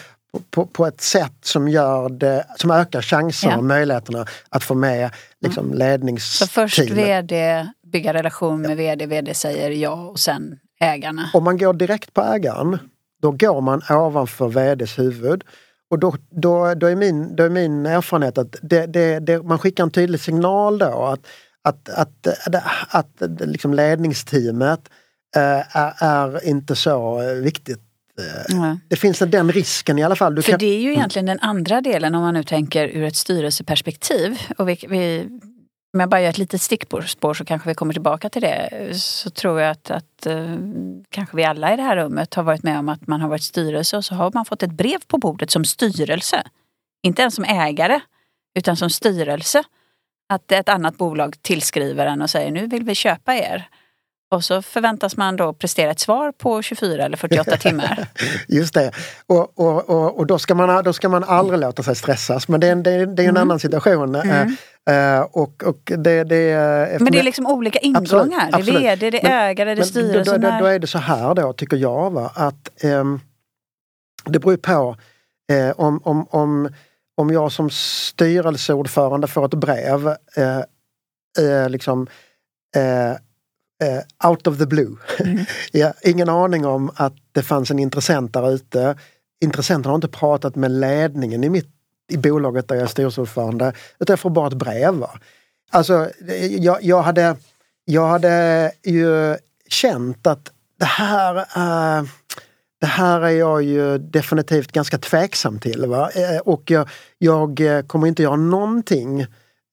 på, på ett sätt som, gör det, som ökar chanserna Ja. och möjligheterna att få med liksom, Så ledningsteamet. först vd, bygga relation med vd, vd säger ja och sen ägarna. Om man går direkt på ägaren, då går man ovanför VDs huvud. Och då, då, då, är, min, då är min erfarenhet att det, det, det, man skickar en tydlig signal då att, att, att, att, att, liksom ledningsteamet eh, är, är inte så viktigt. Ja. Det finns den risken i alla fall. Du För kan, det är ju egentligen den andra delen om man nu tänker ur ett styrelseperspektiv. Och vi, vi, om jag bara gör ett litet stickspår så kanske vi kommer tillbaka till det. Så tror jag att, att eh, kanske vi alla i det här rummet har varit med om att man har varit styrelse och så har man fått ett brev på bordet som styrelse. Inte ens som ägare utan som styrelse. Att ett annat bolag tillskriver en och säger nu vill vi köpa er. Och så förväntas man då prestera ett svar på 24 eller 48 [LAUGHS] timmar. Just det. Och, och, och, och då, ska man, då ska man aldrig låta sig stressas. Men det är, en- det är, det är en annan situation. Eh, eh, och, och det, det, Men det är liksom olika ingångar. Absolut, det är vd, det är ägare, det är Men då, då, styrelsen. då, är det så här då, tycker jag, va, att ehm, det beror på eh, om, om, om, om jag som styrelseordförande får ett brev eh, liksom eh, eh, out of the blue. [LAUGHS] Mm. jag ingen aning om att det fanns en intressent där ute. Intressenten har inte pratat med ledningen i, mitt, i bolaget där jag är styrelseordförande. Utan jag får bara ett brev. Va? Alltså, jag, jag, hade, jag hade ju känt att det här uh, det här är jag ju definitivt ganska tveksam till. Va? Eh, och jag, jag kommer inte göra någonting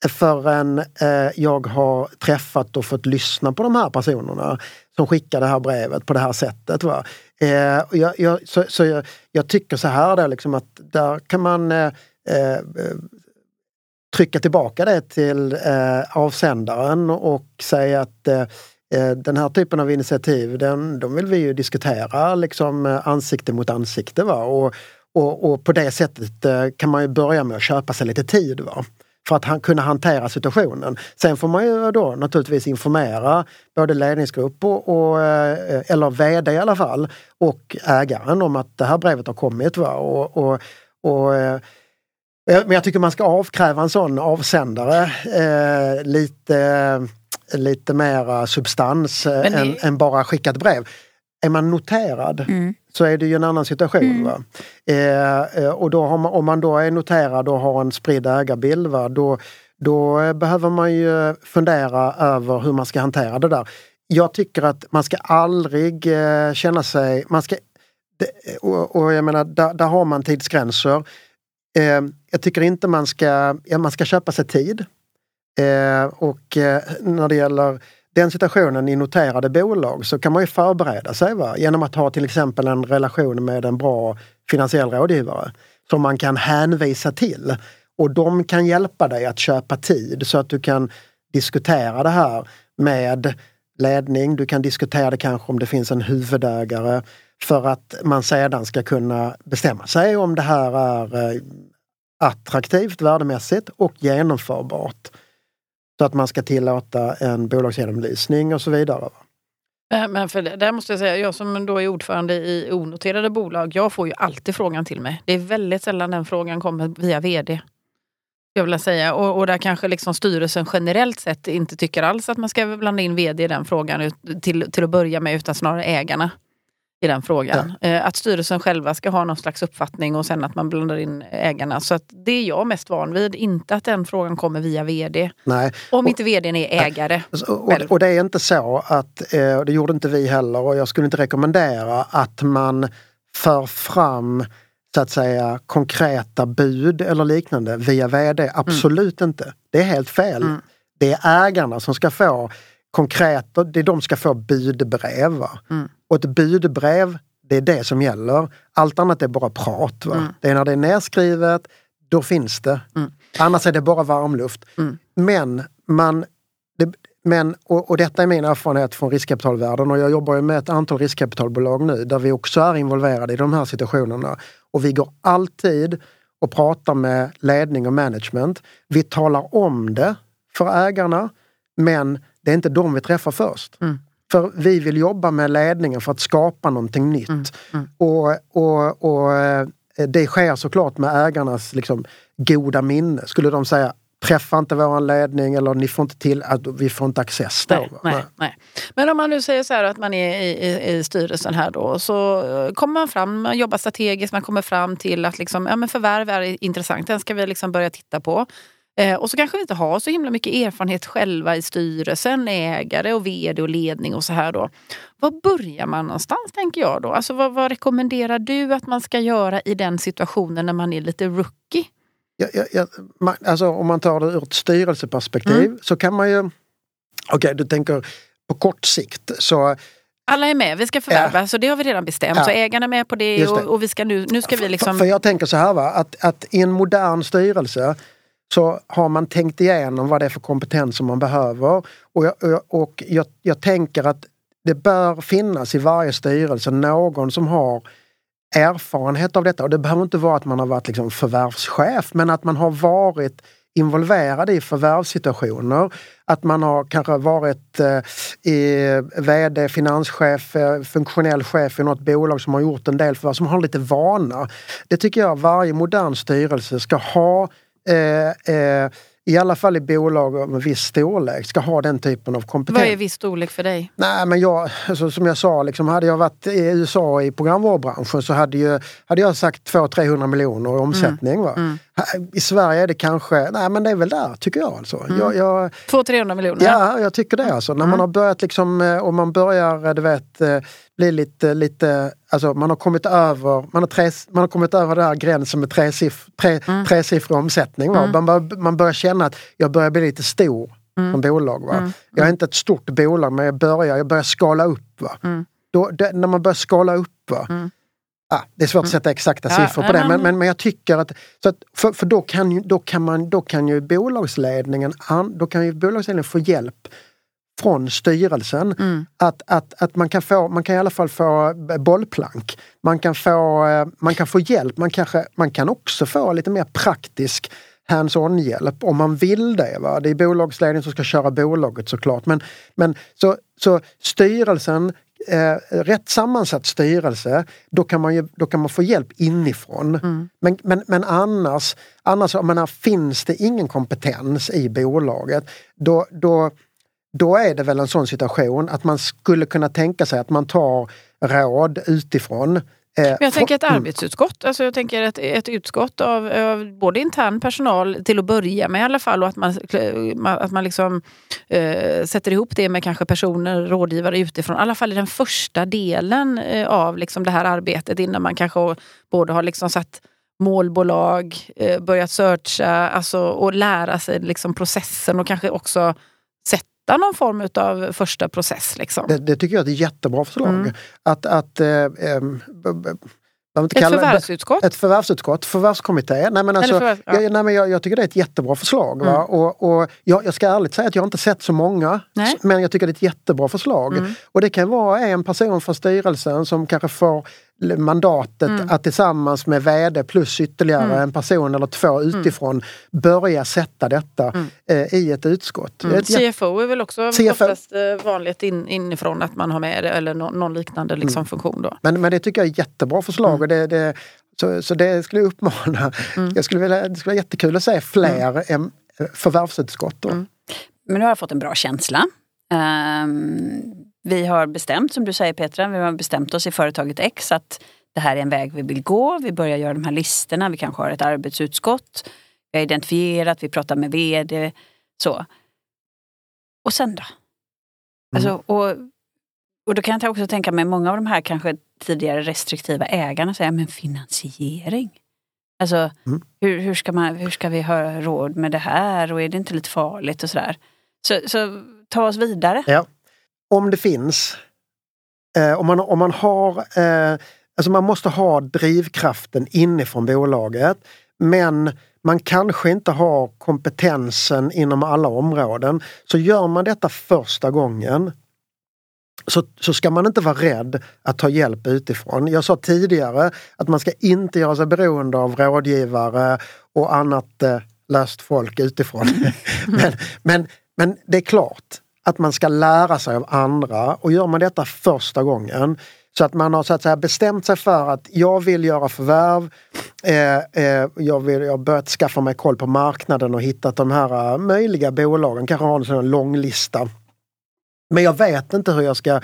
förrän eh, jag har träffat och fått lyssna på de här personerna som skickar det här brevet på det här sättet. Va? Eh, jag, jag, så så jag, jag, tycker så här där, liksom att där kan man eh, eh, trycka tillbaka det till eh, avsändaren och säga att eh, eh, den här typen av initiativ, den, de vill vi ju diskutera liksom eh, ansikte mot ansikte. Va? Och, och, och på det sättet kan man ju börja med att köpa sig lite tid. Va? För att han, kunna hantera situationen. Sen får man ju då naturligtvis informera både ledningsgrupp och, och, eh, eller VD i alla fall och ägaren om att det här brevet har kommit. Va? Och, och, och eh, men jag tycker man ska avkräva en sån avsändare eh, lite, lite mera substans eh, det... än, än, bara skicka ett brev. Är man noterad mm så är det ju en annan situation. Mm. Eh, eh, och då man, om man då är noterad och har en spridd ägarbild, va? Då, då behöver man ju fundera över hur man ska hantera det där. Jag tycker att man ska aldrig eh, känna sig... Man ska, och, och jag menar, där, där, har man tidsgränser. Eh, jag tycker inte man ska, ja, man ska köpa sig tid. Eh, och eh, när det gäller den situationen i noterade bolag så kan man ju förbereda sig va? genom att ha till exempel en relation med en bra finansiell rådgivare som man kan hänvisa till. Och de kan hjälpa dig att köpa tid så att du kan diskutera det här med ledning. Du kan diskutera det kanske om det finns en huvudägare för att man sedan ska kunna bestämma sig om det här är eh, attraktivt värdemässigt och genomförbart. Så att man ska tillåta en bolagsgenomlysning och så vidare. Eh, men för det, där måste jag säga, jag som då är ordförande i onoterade bolag, jag får ju alltid frågan till mig. Det är väldigt sällan den frågan kommer via VD. Jag vill säga. Och, och där kanske liksom styrelsen generellt sett inte tycker alls att man ska blanda in VD i den frågan till, till att börja med, utan snarare ägarna i den frågan. Ja. Eh, att styrelsen själva ska ha någon slags uppfattning och sen att man blandar in ägarna. Så att det är jag mest van vid. Inte att den frågan kommer via VD. Nej. Om och, inte VDn är ägare. Och, och, det är inte så att, eh, det gjorde inte vi heller och jag skulle inte rekommendera att man för fram så att säga konkreta bud eller liknande via VD. Absolut mm. inte. Det är helt fel. Mm. Det är ägarna som ska få konkreta, det de ska få budbrev. Mm. Och ett budbrev, det är det som gäller. Allt annat är bara prat. Mm. Det är när det är nedskrivet, då finns det. Mm. Annars är det bara varmluft. Mm. Men man det, men, och, och, detta är min erfarenhet från riskkapitalvärlden och jag jobbar ju med ett antal riskkapitalbolag nu där vi också är involverade i de här situationerna. Och vi går alltid och pratar med ledning och management. Vi talar om det för ägarna men det är inte dem vi träffar först. Mm. För vi vill jobba med ledningen för att skapa någonting nytt. Mm. Mm. Och, och, och eh, det sker såklart med ägarnas liksom, goda minne. Skulle de säga träffa inte våran ledning eller ni får inte till, att vi får inte access då. Nej, nej, nej. Men om man nu säger så här att man är i, i, i, styrelsen här då så eh, kommer man fram, man jobbar strategiskt, man kommer fram till att liksom, ja, men förvärv är intressant, den ska vi liksom börja titta på. Eh, och så kanske vi inte har så himla mycket erfarenhet själva i styrelsen, ägare och vd och ledning och så här då. Var börjar man någonstans tänker jag då? Alltså vad, vad rekommenderar du att man ska göra i den situationen när man är lite rookie? Ja, ja, ja, man, alltså, om man tar det ur ett styrelseperspektiv mm. så kan man ju... Okej, okay, du tänker på kort sikt så alla är med, vi ska förvärva, ja. så det har vi redan bestämt. Ja. Så ägarna är med på det, det. Och, och, vi ska nu, nu ska vi liksom... För, för jag tänker så här va, att, att i en modern styrelse så har man tänkt igenom vad det är för kompetens som man behöver. Och jag, och jag, jag tänker att det bör finnas i varje styrelse någon som har erfarenhet av detta. Och det behöver inte vara att man har varit liksom förvärvschef men att man har varit involverad i förvärvssituationer. Att man har kanske varit eh, i VD, finanschef, eh, funktionell chef i något bolag som har gjort en del förvärv, som har lite vana. Det tycker jag varje modern styrelse ska ha eh, eh, i alla fall i bolag med viss storlek, ska ha den typen av kompetens. Vad är viss storlek för dig? Nej men jag, alltså, som jag sa, liksom, hade jag varit i USA i programvarubranschen så hade, ju, hade jag sagt 200-300 miljoner i omsättning. Mm. Va? Mm. I Sverige är det kanske, nej men det är väl där tycker jag. Alltså. Mm. jag, jag 200-300 miljoner? Ja, jag tycker det. Alltså. När man mm. har börjat liksom, eh, och man börjar, du vet, eh, bli lite, lite alltså man har kommit över, man har, tre, man har kommit över den här gränsen med tresiff, tre, mm. tresiffrig omsättning. Va? Mm. Man, man börjar känna att jag börjar bli lite stor mm. som bolag. Va? Mm. Jag är inte ett stort bolag men jag börjar, jag börjar skala upp. Va? Mm. Då, det, när man börjar skala upp va? Mm. Ah, det är svårt att sätta exakta siffror på det men, men, men jag tycker att, så att för, för då, kan, då, kan man, då kan ju bolagsledningen, då kan ju bolagsledningen få hjälp från styrelsen. Mm. Att, att, att man, kan få, man kan i alla fall få bollplank. Man kan få, eh, man kan få hjälp. Man, kanske, man kan också få lite mer praktisk hands-on hjälp om man vill det. Va? Det är bolagsledningen som ska köra bolaget såklart. Men, men så, så styrelsen Eh, rätt sammansatt styrelse, då kan man, ju, då kan man få hjälp inifrån. Mm. Men, men, men annars, annars menar, finns det ingen kompetens i bolaget, då, då, då är det väl en sån situation att man skulle kunna tänka sig att man tar råd utifrån. Eh, Men jag tänker ett mm. arbetsutskott, alltså jag tänker ett, ett utskott av, av, både intern personal till att börja med i alla fall och att man, att man liksom, eh, sätter ihop det med kanske personer, rådgivare utifrån. I alla fall i den första delen eh, av liksom det här arbetet innan man kanske både har liksom satt målbolag, eh, börjat searcha alltså, och lära sig liksom processen och kanske också hitta någon form av första process. Liksom. Det, det, tycker jag är ett jättebra förslag. Mm. Att, att, eh, eh, ett förvärvsutskott? Ett förvärvsutskott, förvärvskommitté. Nej, men alltså, förvärv, ja. jag, nej, men jag, jag, tycker det är ett jättebra förslag. Mm. Och, och jag, jag, ska ärligt säga att jag inte sett så många. Nej. Men jag tycker det är ett jättebra förslag. Mm. Och det kan vara en person från styrelsen som kanske får mandatet mm. att tillsammans med VD plus ytterligare mm. en person eller två mm. utifrån mm. börja sätta detta mm. eh, i ett utskott. Mm. Ett, CFO är väl också CFO. oftast eh, vanligt in, inifrån att man har med det eller no, någon liknande liksom, funktion. Då. Men, men det tycker jag är jättebra förslag. Och det, det, så, så det skulle jag uppmana. Jag skulle vilja, det skulle vara jättekul att se fler mm. förvärvsutskott. Men nu har jag fått en bra känsla. Um, vi har bestämt, som du säger Petra, vi har bestämt oss i företaget X att det här är en väg vi vill gå. Vi börjar göra de här listorna, vi kanske har ett arbetsutskott. Vi har identifierat, vi pratar med VD. Så. Och sen då? Alltså, mm. och, och då kan jag också tänka mig, många av de här kanske tidigare restriktiva ägarna säger, men finansiering? Alltså, mm. hur, hur, ska man, hur ska vi ha råd med det här och är det inte lite farligt och sådär? Så, så ta oss vidare. Ja om det finns, eh, om, man, om man har, eh, alltså man måste ha drivkraften inifrån bolaget. Men man kanske inte har kompetensen inom alla områden. Så gör man detta första gången så, så ska man inte vara rädd att ta hjälp utifrån. Jag sa tidigare att man ska inte göra sig beroende av rådgivare och annat eh, löst folk utifrån. [LAUGHS] men, men, men det är klart, att man ska lära sig av andra och gör man detta första gången så att man har så att säga bestämt sig för att jag vill göra förvärv. Eh, eh, jag, vill, jag har börjat skaffa mig koll på marknaden och hittat de här uh, möjliga bolagen, kanske har en sån lång lista. Men jag vet inte hur jag ska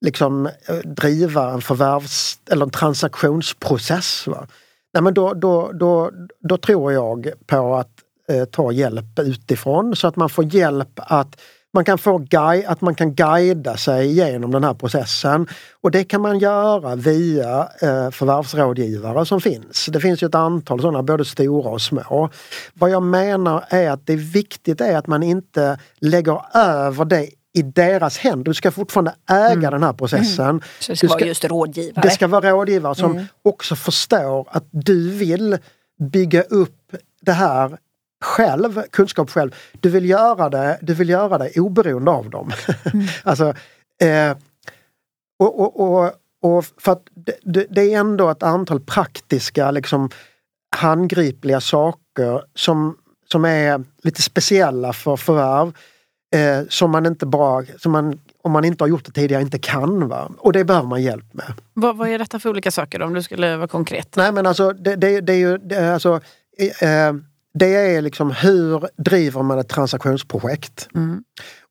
liksom eh, driva en förvärvs eller en transaktionsprocess. Va? Nej, men då, då, då, då tror jag på att eh, ta hjälp utifrån så att man får hjälp att man kan få guide, att man kan guida sig igenom den här processen. Och det kan man göra via eh, förvärvsrådgivare som finns. Det finns ju ett antal sådana, både stora och små. Vad jag menar är att det är viktigt är att man inte lägger över det i deras händer. Du ska fortfarande äga mm. den här processen. Mm. Så det ska, ska, vara just rådgivare? Det ska vara rådgivare som mm. också förstår att du vill bygga upp det här själv, kunskap själv. Du vill göra det, du vill göra det oberoende av dem. Mm. [LAUGHS] alltså, eh, och, och, och, och, för att det, det, är ändå ett antal praktiska liksom handgripliga saker som, som är lite speciella för förvärv. Eh, som man inte bara, som man, om man inte har gjort det tidigare, inte kan. Va? Och det behöver man hjälp med. Vad, vad är detta för olika saker om du skulle vara konkret? Nej men alltså det, det, det är ju, det, alltså, eh, det är liksom hur driver man ett transaktionsprojekt? Mm.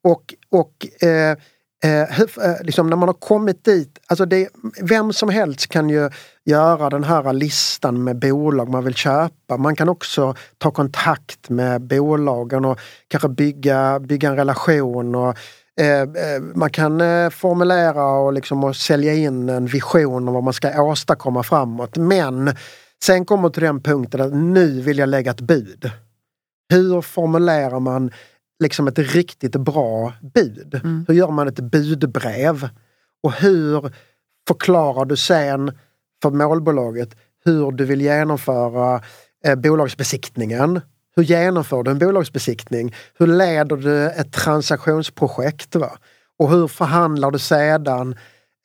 Och, och eh, Eh, hur, eh, liksom när man har kommit dit, alltså det, vem som helst kan ju göra den här listan med bolag man vill köpa. Man kan också ta kontakt med bolagen och kanske bygga, bygga en relation. Och, eh, eh man kan formulera och, liksom, och sälja in en vision om vad man ska åstadkomma framåt. Men sen kommer till den punkten att nu vill jag lägga ett bud. Hur formulerar man liksom ett riktigt bra bud? Mm. Hur gör man ett budbrev? Och hur förklarar du sen för målbolaget hur du vill genomföra eh, bolagsbesiktningen? Hur genomför du en bolagsbesiktning? Hur leder du ett transaktionsprojekt? Va? Och hur förhandlar du sedan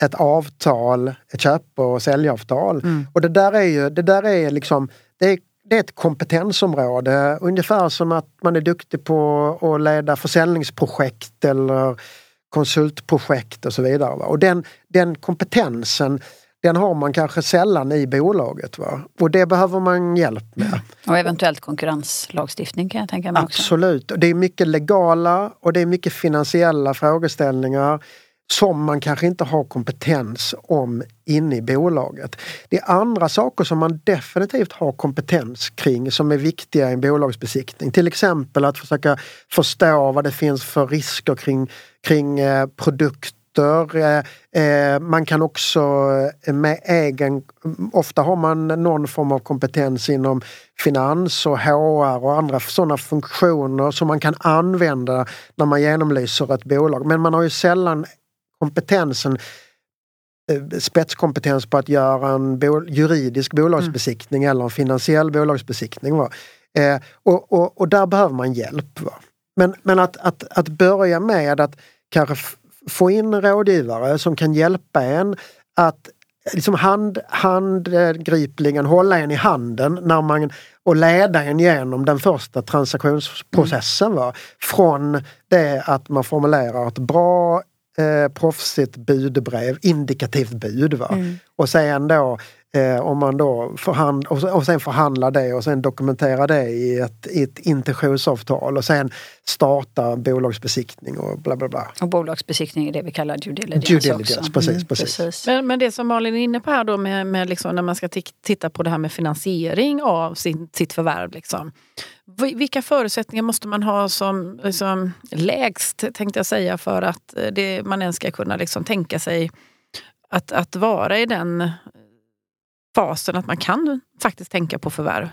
ett avtal, ett köp och säljavtal? Mm. Och det där är ju, det där är liksom, det är det är ett kompetensområde, ungefär som att man är duktig på att leda försäljningsprojekt eller konsultprojekt och så vidare. Och den, den kompetensen den har man kanske sällan i bolaget. Va? Och det behöver man hjälp med. Och eventuellt konkurrenslagstiftning kan jag tänka mig också. Absolut. Det är mycket legala och det är mycket finansiella frågeställningar som man kanske inte har kompetens om inne i bolaget. Det är andra saker som man definitivt har kompetens kring som är viktiga i en bolagsbesiktning. Till exempel att försöka förstå vad det finns för risker kring, kring eh, produkter. Eh, eh, man kan också eh, med egen, ofta har man någon form av kompetens inom finans och HR och andra sådana funktioner som man kan använda när man genomlyser ett bolag. Men man har ju sällan kompetensen eh, spetskompetens på att göra en juridisk bolagsbesiktning mm. eller en finansiell bolagsbesiktning. Va? Eh, och, och, och, där behöver man hjälp. Va? Men, men att, att, att börja med att kanske få in rådgivare som kan hjälpa en att liksom hand, handgripligen hålla en i handen när man, och leda en genom den första transaktionsprocessen. Mm. Va? Från det att man formulerar ett bra eh, proffsigt budbrev, indikativt bud. Va? Mm. Och sen då eh, om man då förhand, och, och sen förhandlar det och sen dokumenterar det i ett, i ett intentionsavtal och sen starta bolagsbesiktning och bla bla bla. Och bolagsbesiktning är det vi kallar due diligence, due diligence också. Precis, mm, precis. precis. Men, men, det som Malin är inne på här då med, med liksom när man ska titta på det här med finansiering av sin, sitt förvärv. Liksom. Vilka förutsättningar måste man ha som liksom, lägst, tänkte jag säga, för att eh, det, man ens ska kunna liksom, tänka sig att, att vara i den fasen att man kan faktiskt tänka på förvärv?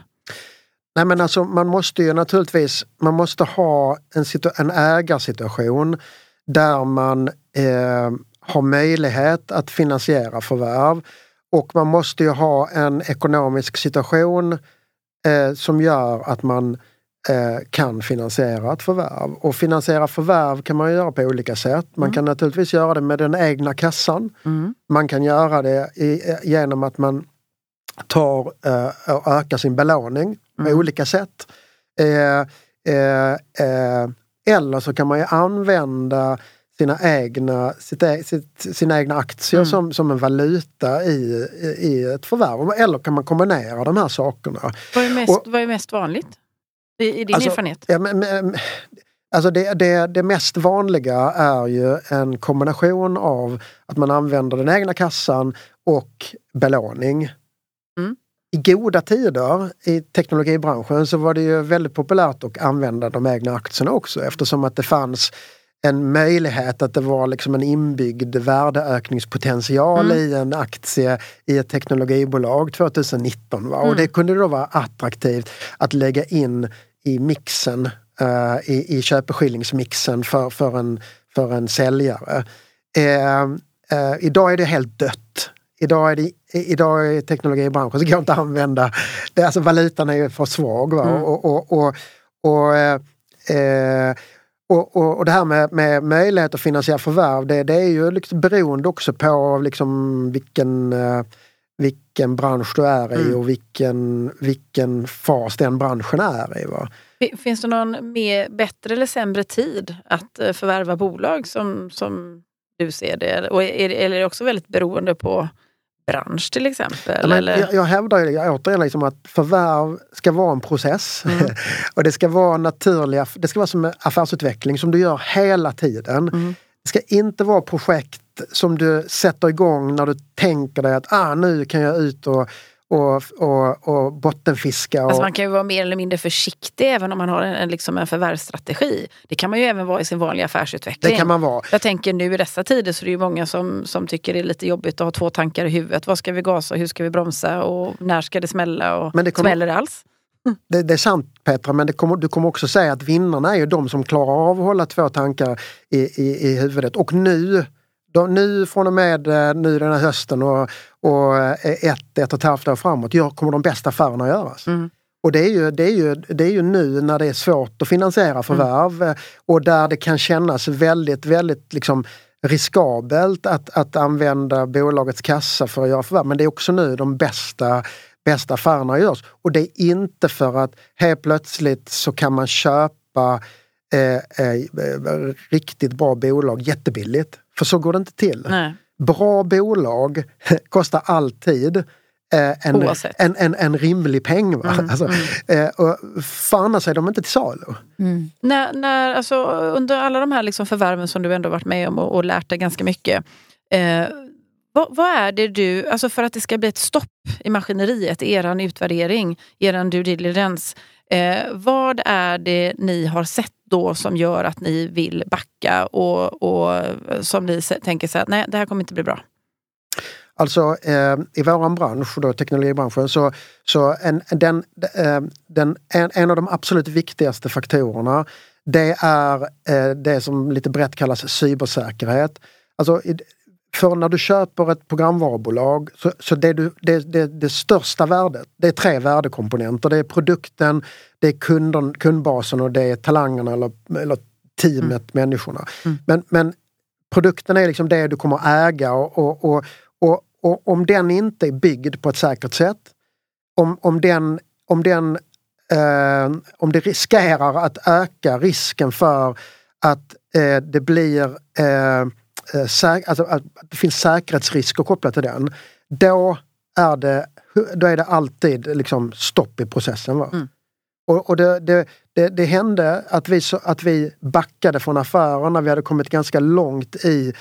Nej men alltså man måste ju naturligtvis, man måste ha en, en ägarsituation där man eh, har möjlighet att finansiera förvärv. Och man måste ju ha en ekonomisk situation eh, som gör att man eh, kan finansiera ett förvärv. Och finansiera förvärv kan man göra på olika sätt. Man mm. kan naturligtvis göra det med den egna kassan. Mm. Man kan göra det i, genom att man tar eh, och ökar sin belåning på mm. olika sätt. Eh, eh, eh, eller så kan man ju använda sina egna, sitt, sitt, sina egna aktier mm. som, som en valuta i, i ett förvärv. Eller kan man kombinera de här sakerna. Vad är mest, och, vad är mest vanligt i, i din alltså, erfarenhet? Ja, men, men, alltså det, det, det mest vanliga är ju en kombination av att man använder den egna kassan och belåning. Mm. I goda tider i teknologibranschen så var det ju väldigt populärt att använda de egna aktierna också eftersom att det fanns en möjlighet att det var liksom en inbyggd värdeökningspotential mm. i en aktie i ett teknologibolag 2019. Va? Mm. Och det kunde då vara attraktivt att lägga in i mixen, uh, i, i köpeskillingsmixen för, för, en, för en säljare. Uh, uh, idag är det helt dött. Idag är det idag i teknologibranschen så går det inte att använda, det, alltså valutan är ju för svag. Va? Mm. Och, och, och, och, eh, och, och, och, det här med, med möjlighet att finansiera förvärv det, det är ju liksom beroende också på liksom vilken, eh, vilken bransch du är i och vilken, vilken fas den branschen är i. Va? Fi- Finns det någon mer, bättre eller sämre tid att eh, förvärva bolag som, som du ser det? Och är, eller är det också väldigt beroende på bransch till exempel? Ja, eller? jag, jag hävdar ju återigen liksom att förvärv ska vara en process. Mm. [LAUGHS] och det ska vara naturliga, det ska vara som affärsutveckling som du gör hela tiden. Mm. Det ska inte vara projekt som du sätter igång när du tänker dig att ah, nu kan jag ut och, och, och, och bottenfiska. Och, Alltså man kan ju vara mer eller mindre försiktig även om man har en, en, liksom en förvärvsstrategi. Det kan man ju även vara i sin vanliga affärsutveckling. det kan man vara. Jag tänker nu i dessa tider så är det ju många som, som tycker det är lite jobbigt att ha två tankar i huvudet. Vad ska vi gasa, hur ska vi bromsa och när ska det smälla och Men det kommer- smäller det alls? Det, det är sant Petra, men det kommer, du kommer också säga att vinnarna är ju de som klarar av att hålla två tankar i, i, i huvudet. Och nu, de, nu från och med eh, nu den här hösten och, och eh, ett, ett och ett halvt år framåt gör, kommer de bästa affärerna att göras. Mm. Och det är, ju, det, är ju, det är ju nu när det är svårt att finansiera förvärv eh, och där det kan kännas väldigt, väldigt liksom riskabelt att, att använda bolagets kassa för att göra förvärv. Men det är också nu de bästa, bästa affärerna görs. Och det är inte för att helt plötsligt så kan man köpa eh, eh, riktigt bra bolag jättebilligt. För så går det inte till. Nej. Bra bolag [LAUGHS] kostar alltid eh, en, Oavsett. en, en, en rimlig peng. Va? Mm, alltså, eh, och för annars är de inte till salu. Mm. När, när, alltså, under alla de här liksom förvärven som du ändå varit med om och, och lärt dig ganska mycket. Eh, vad, vad är det du, alltså för att det ska bli ett stopp i maskineriet, er utvärdering, er due diligence. Eh, vad är det ni har sett då som gör att ni vill backa och, och som ni tänker så här, nej det här kommer inte bli bra? Alltså eh, i våran bransch, då, teknologibranschen, så, så en, den, eh, den, en, en av de absolut viktigaste faktorerna det är eh, det som lite brett kallas cybersäkerhet. Alltså, i- för när du köper ett programvarubolag så, så det, du, det, det, det största värdet, det är tre värdekomponenter. Det är produkten, det är kunden, kundbasen och det är talangerna eller, eller teamet, människorna. Men, men produkten är liksom det du kommer att äga och, och, och, och, och om den inte är byggd på ett säkert sätt, om, om den, om den eh, om det riskerar att öka risken för att eh, det blir eh, eh, alltså, att det finns säkerhetsrisker kopplat till den. Då är det, då är det alltid liksom stopp i processen. Va? Mm. Och, och det, det, det, det hände att vi, att vi backade från affären när vi hade kommit ganska långt i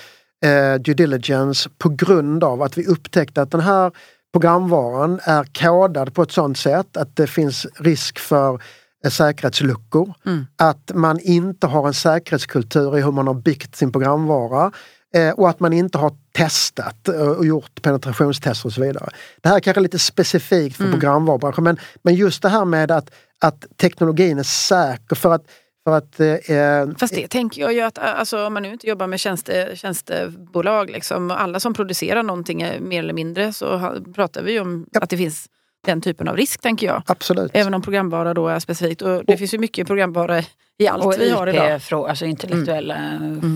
eh, due diligence på grund av att vi upptäckte att den här programvaran är kodad på ett sådant sätt att det finns risk för eh, säkerhetsluckor. Mm. Att man inte har en säkerhetskultur i hur man har byggt sin programvara. Eh, och att man inte har testat eh, och gjort penetrationstester och så vidare. Det här är kanske lite specifikt för programvarubranschen men, men just det här med att, att teknologin är säker för att, för att eh, Fast det tänker jag ju att alltså, om man nu inte jobbar med tjänste, tjänstebolag, liksom, alla som producerar någonting eh, mer eller mindre så pratar vi ju om Ja. att det finns den typen av risk tänker jag. Absolut. Även om programvara då är specifikt. Och det finns ju mycket programvara i allt Och vi har idag. IP-frågor, alltså intellektuella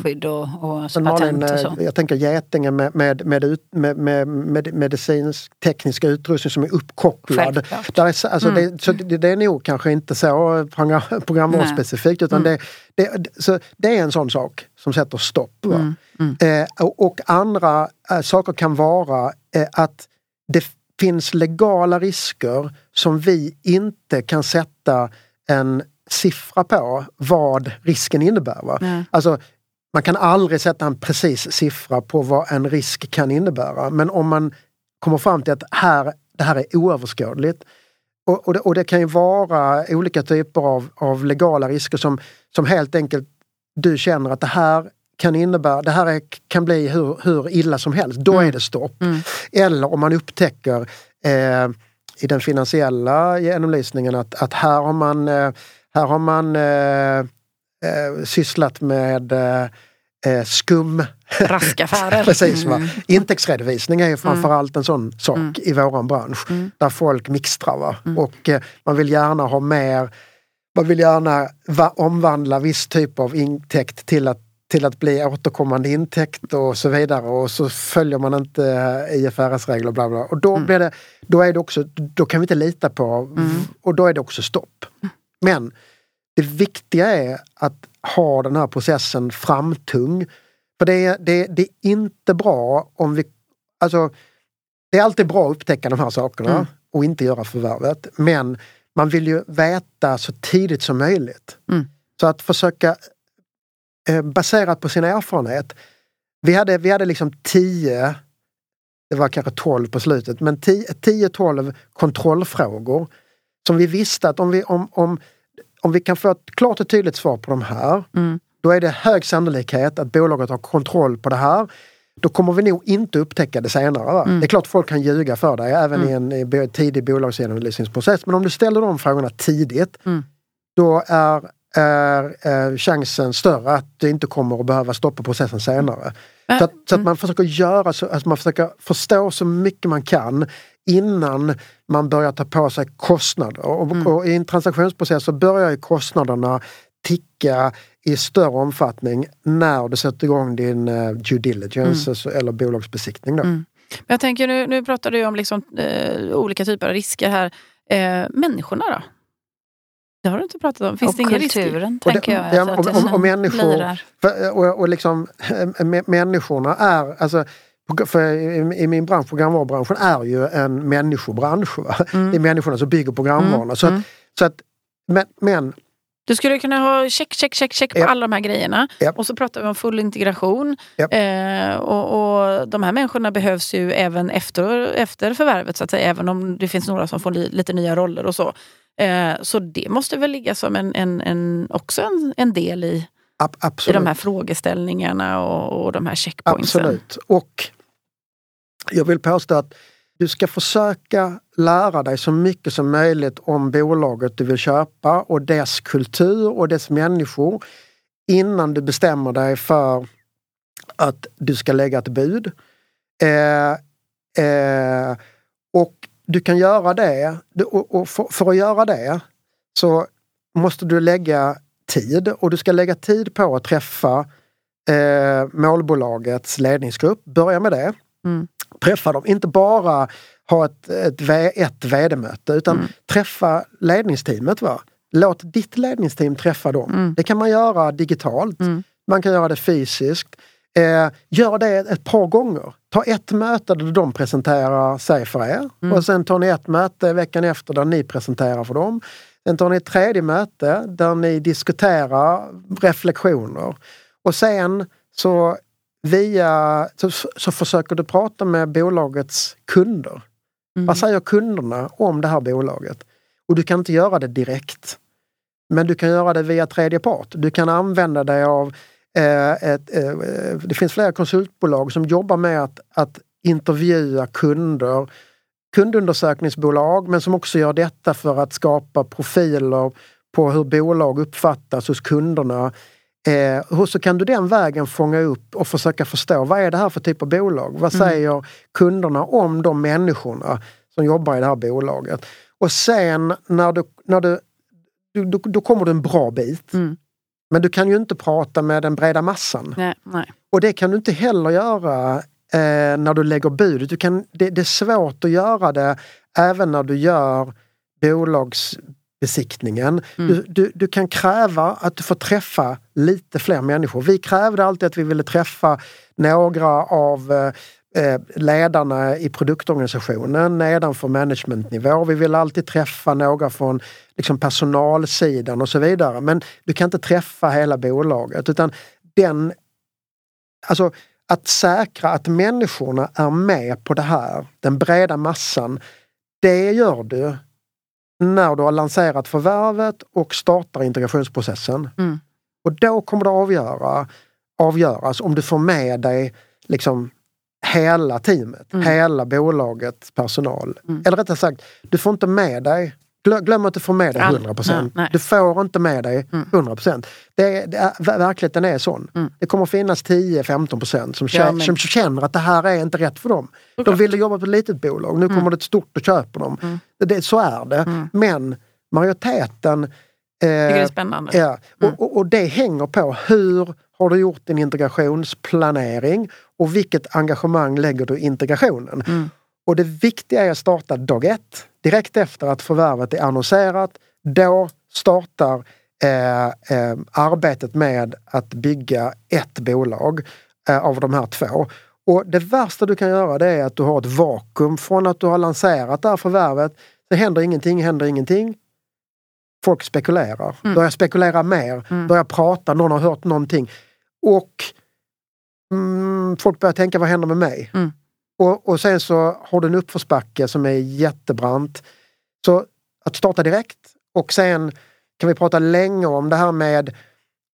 skydd och, och alltså Men Malin, patent och så. jag tänker Getinge med, med, med, med, med, med medicinsk tekniska utrustning som är uppkopplad. Självklart. Där är, så- alltså det, så det, det är nog kanske inte så program- programvaruspecifikt utan det, det, så det är en sån sak som sätter stopp. Va? Eh, och, och andra eh, saker kan vara eh, att det finns legala risker som vi inte kan sätta en siffra på vad risken innebär. Va? Nej. Alltså, man kan aldrig sätta en precis siffra på vad en risk kan innebära. Men om man kommer fram till att här, det här är oöverskådligt. Och, och, det, och det kan ju vara olika typer av, av legala risker som, som helt enkelt du känner att det här kan innebära, det här är, kan bli hur, hur illa som helst. Då är det stopp. Eller om man upptäcker eh, i den finansiella genomlysningen att, att här har man, eh, här har man eh, eh, sysslat med eh, eh, skum. Raskaffärer. [LAUGHS] Precis, va? Intäktsredovisning är ju framförallt en sån sak i våran bransch. Där folk mixtrar. Va? Och eh, man vill gärna ha mer, man vill gärna va- omvandla viss typ av intäkt till att till att bli återkommande intäkt och så vidare och så följer man inte IFRS-regler och bla bla. Och då, blir det, då, är det också, då kan vi inte lita på och då är det också stopp. Men det viktiga är att ha den här processen framtung. För det är, det, det är inte bra om vi... Alltså, det är alltid bra att upptäcka de här sakerna Mm. och inte göra förvärvet. Men man vill ju veta så tidigt som möjligt. Mm. Så att försöka, eh, baserat på sin erfarenhet. Vi hade, vi hade liksom 10, det var kanske 12 på slutet, men 10-12 kontrollfrågor som vi visste att om vi, om, om, om vi kan få ett klart och tydligt svar på de här, Mm. då är det hög sannolikhet att bolaget har kontroll på det här. Då kommer vi nog inte upptäcka det senare. Va? Det är klart folk kan ljuga för dig även i en i bo- tidig bolagsgenomlysningsprocess. Men om du ställer de frågorna tidigt, Mm. då är, är, chansen större att du inte kommer att behöva stoppa processen senare. Äh, Så att, så att man försöker göra så, att man försöker förstå så mycket man kan innan man börjar ta på sig kostnader. Och, och I en transaktionsprocess så börjar ju kostnaderna ticka i större omfattning när du sätter igång din eh, due diligence alltså, eller bolagsbesiktning. Då. Mm. Men jag tänker, nu, nu pratar du om liksom, eh, olika typer av risker här. Eh, människorna då? Det har du inte pratat om. Finns och det risker? kulturen, det- tänker jag. ja, alltså, och- och- och människor-. För, och, och liksom, eh, mä- människorna är, alltså, i, i min bransch, programvarubranschen, är ju en människobransch. Va? Mm. Det är människorna som bygger programvarorna. Så, att, mm. så att, men, men Du skulle kunna ha check, check, check, check på alla de här grejerna. Japp. Och så pratar vi om full integration. Japp. Eh, och, och de här människorna behövs ju även efter, efter förvärvet, så att säga. Även om det finns några som får li, lite nya roller och så. Eh, så det måste väl ligga som en, en, en, också en, en del i, ab, i de här frågeställningarna och, och de här checkpointsen. Absolut. Och jag vill påstå att du ska försöka lära dig så mycket som möjligt om bolaget du vill köpa och dess kultur och dess människor innan du bestämmer dig för att du ska lägga ett bud. Eh, eh, och du kan göra det, och, för, att göra det så måste du lägga tid och du ska lägga tid på att träffa eh, målbolagets ledningsgrupp. Börja med det. Mm. Träffa dem, inte bara ha ett, ett, ett vd-möte utan Mm. träffa ledningsteamet. Va? Låt ditt ledningsteam träffa dem. Mm. Det kan man göra digitalt. Mm. Man kan göra det fysiskt. Eh, gör det ett par gånger. Ta ett möte där de presenterar sig för er Mm. och sen tar ni ett möte veckan efter där ni presenterar för dem. Sen tar ni ett tredje möte där ni diskuterar reflektioner. Och sen så via så, så försöker du prata med bolagets kunder. Mm. Vad säger kunderna om det här bolaget? Och du kan inte göra det direkt. Men du kan göra det via tredje part. Du kan använda dig av ett, eh, det finns flera konsultbolag som jobbar med att, att intervjua kunder, kundundersökningsbolag men som också gör detta för att skapa profiler på hur bolag uppfattas hos kunderna. Eh, och så kan du den vägen fånga upp och försöka förstå vad är det här för typ av bolag? Vad Mm. säger kunderna om de människorna som jobbar i det här bolaget? Och sen när du, när du, du, du då kommer du en bra bit. Mm. Men du kan ju inte prata med den breda massan. Nej, nej. Och det kan du inte heller göra eh, när du lägger budet. Du kan, det, det är svårt att göra det även när du gör bolagsbesiktningen. Mm. Du, du, du kan kräva att du får träffa lite fler människor. Vi krävde alltid att vi ville träffa några av eh, ledarna i produktorganisationen nedanför managementnivå. Vi vill alltid träffa några från liksom, personalsidan och så vidare. Men du kan inte träffa hela bolaget utan den Alltså att säkra att människorna är med på det här, den breda massan, det gör du när du har lanserat förvärvet och startar integrationsprocessen. Mm. Och då kommer det avgöra, avgöras om du får med dig liksom hela teamet, Mm. hela bolagets personal. Mm. Eller rättare sagt, du får inte med dig glö- Glöm att du får med dig All- 100 nej, nej. Du får inte med dig Mm. 100 det, är- det är, ver- Verkligheten är sån. Mm. Det kommer finnas 10-15 som, Ja, som känner att det här är inte rätt för dem. De Såklart. ville jobba på ett litet bolag, nu kommer det ett stort och köper dem. Mm. Det, så är det. Mm. Men majoriteten Tycker det är eh, spännande. Ja, Mm. och, och, och det hänger på hur har du gjort din integrationsplanering och vilket engagemang lägger du i integrationen? Mm. Och det viktiga är att starta dag ett, direkt efter att förvärvet är annonserat. Då startar eh, eh, arbetet med att bygga ett bolag eh, av de här två. Och det värsta du kan göra det är att du har ett vakuum från att du har lanserat det här förvärvet. Det händer ingenting, händer ingenting. Folk spekulerar, Mm. börjar spekulera mer, Mm. börjar prata, någon har hört någonting. Och mm, folk börjar tänka, vad händer med mig? Mm. Och, och sen så har du en uppförsbacke som är jättebrant. Så att starta direkt och sen kan vi prata länge om det här med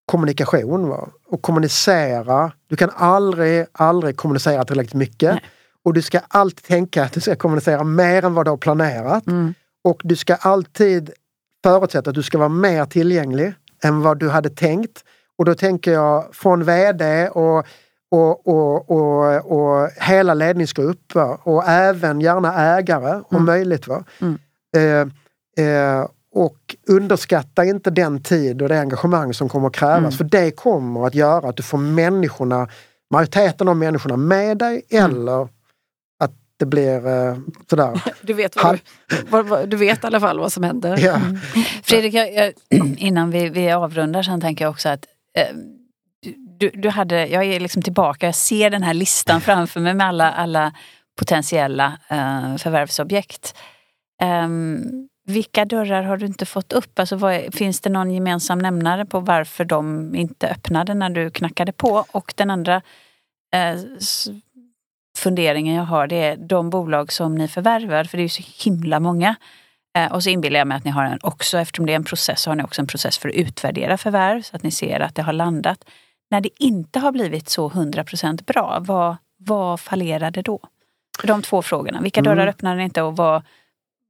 kommunikation va? och kommunicera. Du kan aldrig, aldrig kommunicera tillräckligt mycket. Nej. Och du ska alltid tänka att du ska kommunicera mer än vad du har planerat. Mm. Och du ska alltid förutsätta att du ska vara mer tillgänglig än vad du hade tänkt. Och då tänker jag från VD och, och, och, och, och hela ledningsgrupp va? och även gärna ägare om Mm. möjligt. Va? Mm. Eh, eh, och underskatta inte den tid och det engagemang som kommer att krävas. Mm. För det kommer att göra att du får människorna, majoriteten av människorna med dig Mm. eller det blir eh, sådär. [LAUGHS] Du, vet vad du, vad, vad, du vet i alla fall vad som händer. Ja. Fredrik, jag, innan vi, vi avrundar sen tänker jag också att eh, du, du hade, jag är liksom tillbaka, jag ser den här listan framför mig med alla, alla potentiella eh, förvärvsobjekt. Ehm, vilka dörrar har du inte fått upp? Alltså vad, finns det någon gemensam nämnare på varför de inte öppnade när du knackade på? Och den andra eh, funderingen jag har det är de bolag som ni förvärvar, för det är ju så himla många. Eh, och så inbillar jag mig att ni har en också, eftersom det är en process, så har ni också en process för att utvärdera förvärv så att ni ser att det har landat. När det inte har blivit så 100% bra, vad, vad fallerade då? För de två frågorna, vilka dörrar Mm. öppnade ni inte och vad,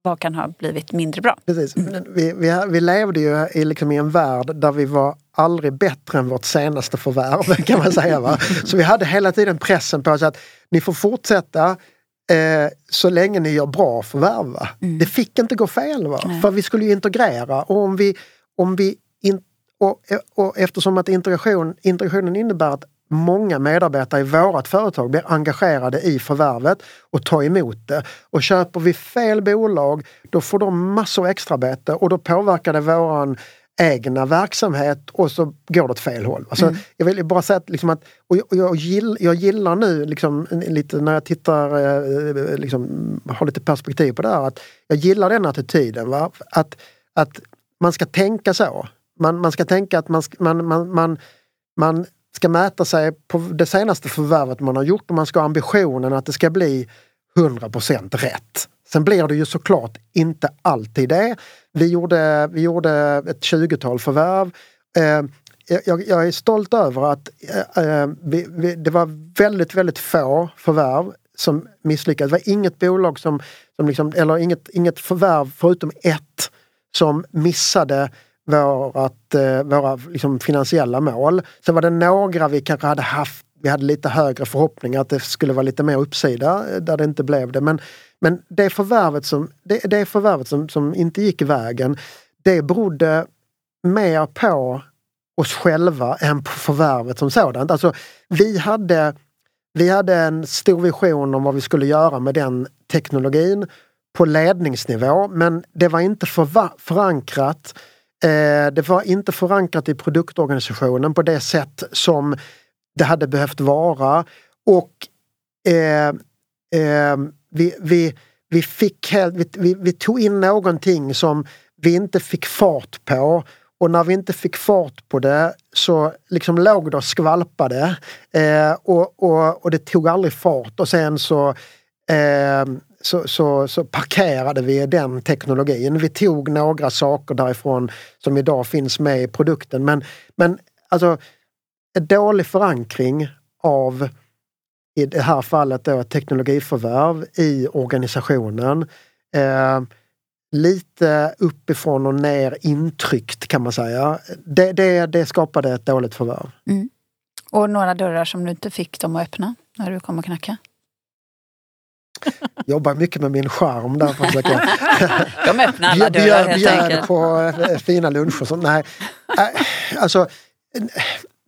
vad kan ha blivit mindre bra? Precis. Vi, vi, vi levde ju i, liksom i en värld där vi var aldrig bättre än vårt senaste förvärv [LAUGHS] kan man säga. Va? Så vi hade hela tiden pressen på oss att ni får fortsätta eh, så länge ni gör bra förvärv. Mm. Det fick inte gå fel. Va? Nej. För vi skulle ju integrera och om vi, om vi in, och, och eftersom att integration, integrationen innebär att många medarbetare i vårt företag blir engagerade i förvärvet och tar emot det. Och köper vi fel bolag då får de massor extrabete och då påverkar det våran egna verksamhet och så går det åt fel håll. Alltså, Jag vill bara säga att, liksom att och jag, och jag, gill, jag gillar nu liksom, lite när jag tittar, eh, liksom, har lite perspektiv på det här, att jag gillar den attityden. Va? Att, att man ska tänka så. Man, man ska tänka att man, man, man, man, man ska mäta sig på det senaste förvärvet man har gjort och man ska ha ambitionen att det ska bli 100% rätt. Sen blir det ju såklart inte alltid det. Vi gjorde, vi gjorde ett 20-tal förvärv. Eh, jag, jag är stolt över att eh, eh, vi, vi, det var väldigt, väldigt få förvärv som misslyckades. Det var inget bolag som, som liksom, eller inget, inget förvärv förutom ett som missade vårat, eh, våra liksom, finansiella mål. Sen var det några vi kanske hade haft, vi hade lite högre förhoppningar att det skulle vara lite mer uppsida eh, där det inte blev det. Men, men det förvärvet, som, det, det förvärvet som, som inte gick vägen, det berodde mer på oss själva än på förvärvet som sådant. Alltså, vi, hade, vi hade en stor vision om vad vi skulle göra med den teknologin på ledningsnivå men det var inte förva- förankrat eh, det var inte förankrat i produktorganisationen på det sätt som det hade behövt vara. Och eh, eh, vi, vi, vi, fick vi, vi, vi tog in någonting som vi inte fick fart på och när vi inte fick fart på det så liksom låg det och skvalpade eh, och, och, och det tog aldrig fart och sen så, eh, så, så, så parkerade vi den teknologin. Vi tog några saker därifrån som idag finns med i produkten men, men alltså dålig förankring av i det här fallet då teknologiförvärv i organisationen. Eh, lite uppifrån och ner intryckt kan man säga. Det, det, det skapade ett dåligt förvärv. Och några dörrar som du inte fick dem att öppna när du kom och knackade? [LAUGHS] Jobbar mycket med min charm där för att försöka [LAUGHS] De öppnar alla dörrar helt bjöd enkelt. på eh, fina luncher. sånt. Nej, Eh, alltså,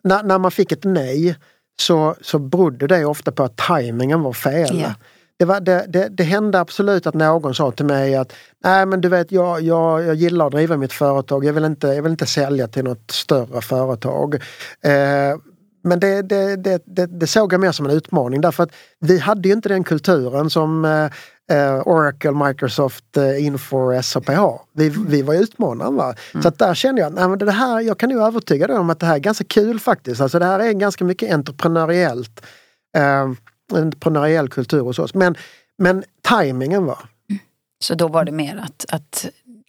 när, när man fick ett nej så, så berodde det ofta på att tajmingen var fel. Ja. Det, var, det, det, det hände absolut att någon sa till mig att nej men du vet jag, jag, jag gillar att driva mitt företag, jag vill inte, jag vill inte sälja till något större företag. Eh, men det, det, det, det, såg jag mer som en utmaning därför att vi hade ju inte den kulturen som eh, eh, Oracle, Microsoft, eh, Infor, SAP har. Vi, vi var ju utmanaren. Va? Så att där kände jag att det här, jag kan nog övertyga dig om att det här är ganska kul faktiskt. Alltså det här är ganska mycket entreprenöriellt. Eh, entreprenöriell kultur hos oss. Men, men tajmingen var. Så då var det mer att, att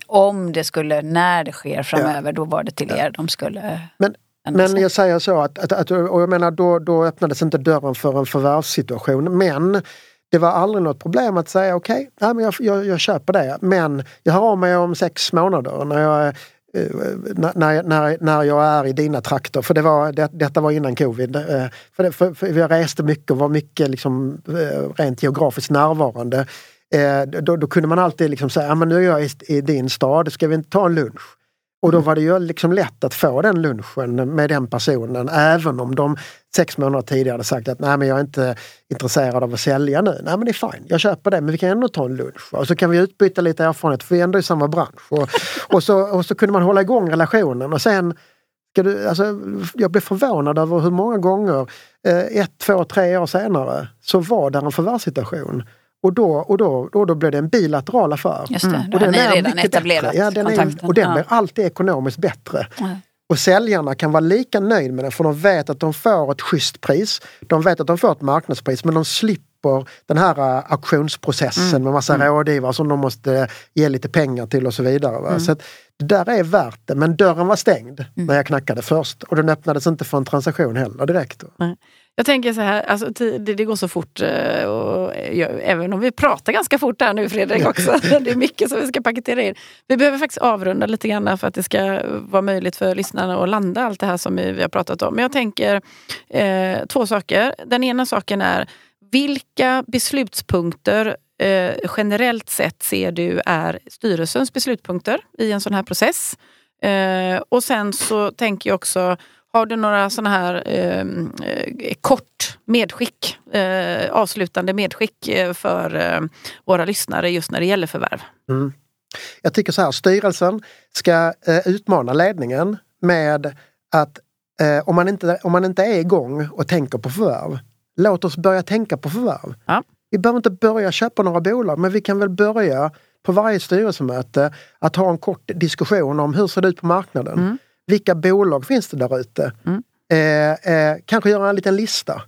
om det skulle, när det sker framöver, då var det till er de skulle Men, men jag säger så att, att, att och jag menar då, då öppnades inte dörren för en förvärvssituation. Men det var aldrig något problem att säga okej, okay, jag, jag, jag köper det. Men jag hör av mig om sex månader när jag, eh, när, när, när jag är i dina trakter. För det var, det, detta var innan covid. Eh, För, det, för, för jag reste mycket och var mycket liksom, eh, rent geografiskt närvarande. Eh, Då, då kunde man alltid liksom säga, ja, men nu är jag i, i din stad, ska vi inte ta en lunch? Och då var det ju liksom lätt att få den lunchen med den personen även om de sex månader tidigare hade sagt att nej men jag är inte intresserad av att sälja nu. Nej men det är fine, jag köper det men vi kan ändå ta en lunch. Och så kan vi utbyta lite erfarenhet för vi är ändå i samma bransch. Och, [LAUGHS] och, så, och så kunde man hålla igång relationen och sen ska du, alltså, jag blev förvånad över hur många gånger eh, ett, två, tre år senare så var där en förvärvssituation. Och då, och då, och då blev det en bilateral affär. Just det, då Och den är redan etablerat. Ja, den är, och den Ja. blir alltid ekonomiskt bättre. Ja. Och säljarna kan vara lika nöjda med den för de vet att de får ett schysst pris. De vet att de får ett marknadspris men de slipper den här uh, auktionsprocessen Mm. med massa rådgivare som de måste ge lite pengar till och så vidare. Mm. Så att det där är värt det men dörren var stängd när jag knackade först och den öppnades inte för en transaktion heller direkt. Jag tänker så här, alltså, det, det går så fort. eh, Och jag, även om vi pratar ganska fort här nu Fredrik också. [LAUGHS] Det är mycket som vi ska paketera in. Vi behöver faktiskt avrunda lite grann för att det ska vara möjligt för lyssnarna att landa allt det här som vi vi har pratat om. Men jag tänker eh, två saker. Den ena saken är vilka beslutspunkter eh, generellt sett ser du är styrelsens beslutspunkter i en sån här process? Eh, och sen så tänker jag också, har du några såna här eh, eh, kort medskick, eh, avslutande medskick eh, för eh, våra lyssnare just när det gäller förvärv? Mm. Jag tycker så här, styrelsen ska eh, utmana ledningen med att eh, om, man inte, om man inte är igång och tänker på förvärv, låt oss börja tänka på förvärv. Ja. Vi behöver inte börja köpa några bolag men vi kan väl börja på varje styrelsemöte att ha en kort diskussion om hur ser det ut på marknaden? Mm. Vilka bolag finns det där ute? Mm. Eh, eh, kanske göra en liten lista.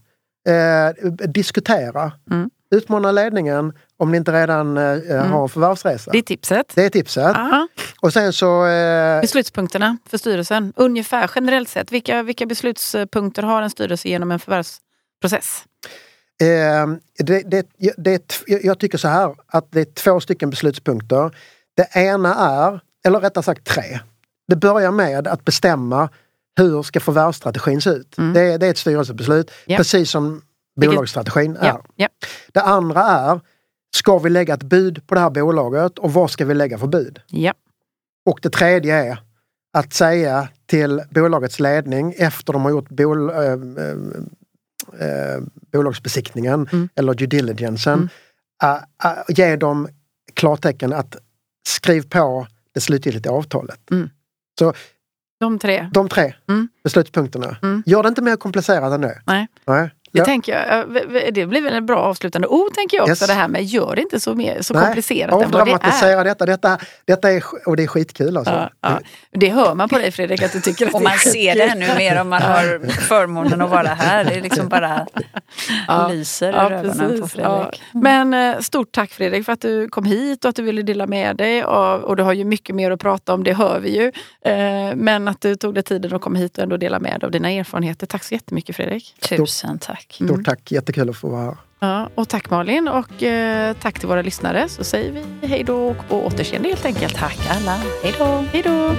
Eh, diskutera. Mm. Utmana ledningen om ni inte redan eh, har en förvärvsresa. Det är tipset. Det är tipset. Aha. Och sen så... Eh, Beslutspunkterna för styrelsen, ungefär generellt sett. Vilka, vilka beslutspunkter har en styrelse genom en förvärvsprocess? eh, det, det, det, jag tycker så här att det är två stycken beslutspunkter. Det ena är, eller rättare sagt tre. Det börjar med att bestämma hur ska förvärvsstrategin se ut. Mm. Det, är- det är ett styrelsebeslut, Ja. precis som bolagsstrategin är. Ja, ja. Det andra är, ska vi lägga ett bud på det här bolaget och vad ska vi lägga för bud? Och det tredje är att säga till bolagets ledning efter de har gjort bol, eh, eh, bolagsbesiktningen Mm. eller due diligencen. Mm. eh, ge dem klartecken att skriv på det slutgiltiga avtalet. Mm. Så De tre. de tre Mm. beslutspunkterna. Mm. Gör det inte mer komplicerat än det. Nej. Nej. Det, Ja. tänker jag, det blir väl en bra avslutande ord tänker jag också. Yes. Det här med gör det inte så, mer, så Nej, komplicerat än vad det är. Detta. Detta, detta är, och det är skitkul alltså. Ja, ja. Det hör man på dig Fredrik att du tycker att Och det är man ser det ännu mer om man har förmånen att vara här. Det är liksom bara Ja. lyser i Ja, ögonen på precis. Fredrik. Ja. Men eh, stort tack Fredrik för att du kom hit och att du ville dela med dig. Och, och du har ju mycket mer att prata om, det hör vi ju. Eh, men att du tog dig tiden att komma hit och ändå dela med dig av dina erfarenheter. Tack så jättemycket Fredrik. Tusen tack. Stort mm. tack. Jättekul att få vara här. Ja, och tack Malin och eh, tack till våra lyssnare. Så säger vi hej då och på återseende helt enkelt. Tack alla. Hej då. Hej då.